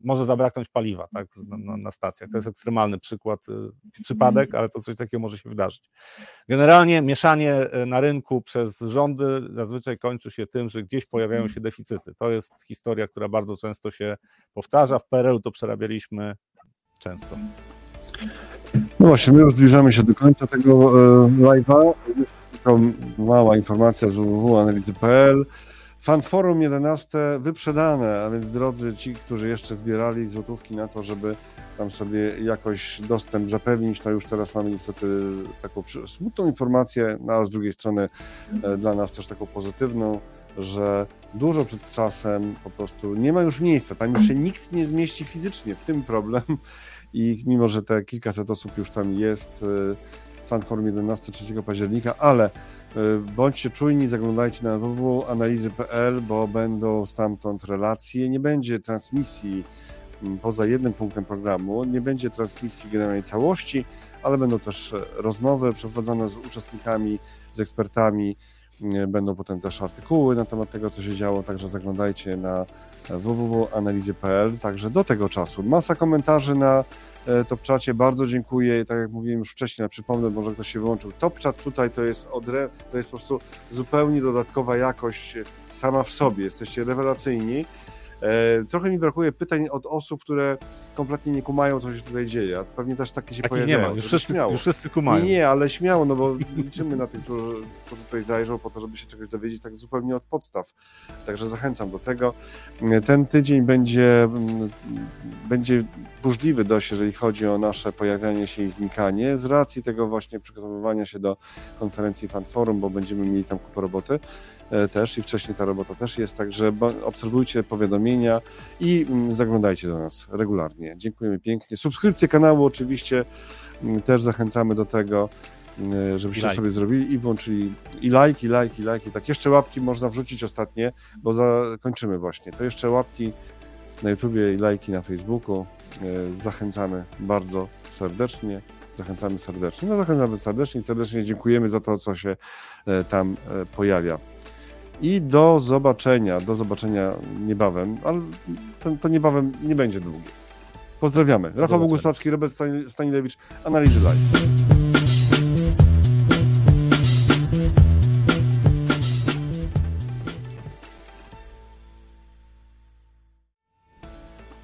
[SPEAKER 2] może zabraknąć paliwa tak, na, na, stacjach. To jest ekstremalny przykład, y, przypadek, ale to coś takiego może się wydarzyć. Generalnie mieszanie na rynku przez rządy zazwyczaj kończy się tym, że gdzieś pojawiają się deficyty. To jest historia, która bardzo często się powtarza. W PRL-u to przerabialiśmy często.
[SPEAKER 1] No właśnie, my już zbliżamy się do końca tego e, live'a. Mała informacja z www.analizy.pl. Fanforum 11 wyprzedane, a więc drodzy ci, którzy jeszcze zbierali złotówki na to, żeby tam sobie jakoś dostęp zapewnić, to już teraz mamy niestety taką smutną informację, no, a z drugiej strony e, dla nas też taką pozytywną, że dużo przed czasem po prostu nie ma już miejsca, tam już się nikt nie zmieści fizycznie, w tym problem i mimo, że te kilkaset osób już tam jest, Fanforum 11 3 października, ale E, bądźcie czujni, zaglądajcie na www.analizy.pl, bo będą stamtąd relacje. Nie będzie transmisji poza jednym punktem programu, nie będzie transmisji generalnej całości, ale będą też e, rozmowy przeprowadzone z uczestnikami, z ekspertami. E, będą potem też artykuły na temat tego, co się działo, także zaglądajcie na www.analizy.pl. Także do tego czasu masa komentarzy na E, TopChacie. Bardzo dziękuję. Tak jak mówiłem już wcześniej, przypomnę, może ktoś się wyłączył. TopChat tutaj to jest odre, to jest po prostu zupełnie dodatkowa jakość sama w sobie. Jesteście rewelacyjni. E, trochę mi brakuje pytań od osób, które kompletnie nie kumają, co się tutaj dzieje. A pewnie też takie się Takich pojawiają.
[SPEAKER 2] nie ma, już wszyscy, śmiało. już wszyscy kumają.
[SPEAKER 1] Nie, nie, ale śmiało, no bo liczymy na tych, którzy, którzy tutaj zajrzą po to, żeby się czegoś dowiedzieć tak zupełnie od podstaw. Także zachęcam do tego. Ten tydzień będzie, mm, będzie burzliwy dość, jeżeli chodzi o nasze pojawianie się i znikanie, z racji tego właśnie przygotowywania się do konferencji Fanforum, bo będziemy mieli tam kupę roboty. E, też i wcześniej ta robota też jest, także obserwujcie powiadomienia i mm, zaglądajcie do nas regularnie. Dziękujemy pięknie. Subskrypcję kanału oczywiście mm, też zachęcamy do tego. e, żebyście like. sobie zrobili i włączyli i lajki, lajki, lajki. Tak, jeszcze łapki można wrzucić ostatnie, bo zakończymy właśnie. To jeszcze łapki na YouTubie i lajki na Facebooku. E, zachęcamy bardzo serdecznie. Zachęcamy serdecznie. No zachęcamy serdecznie, serdecznie dziękujemy za to, co się e, tam pojawia. I do zobaczenia, do zobaczenia niebawem, ale to, to niebawem nie będzie długie. Pozdrawiamy. Rafał Bogusławski, Robert Stanilewicz, Analizy Live.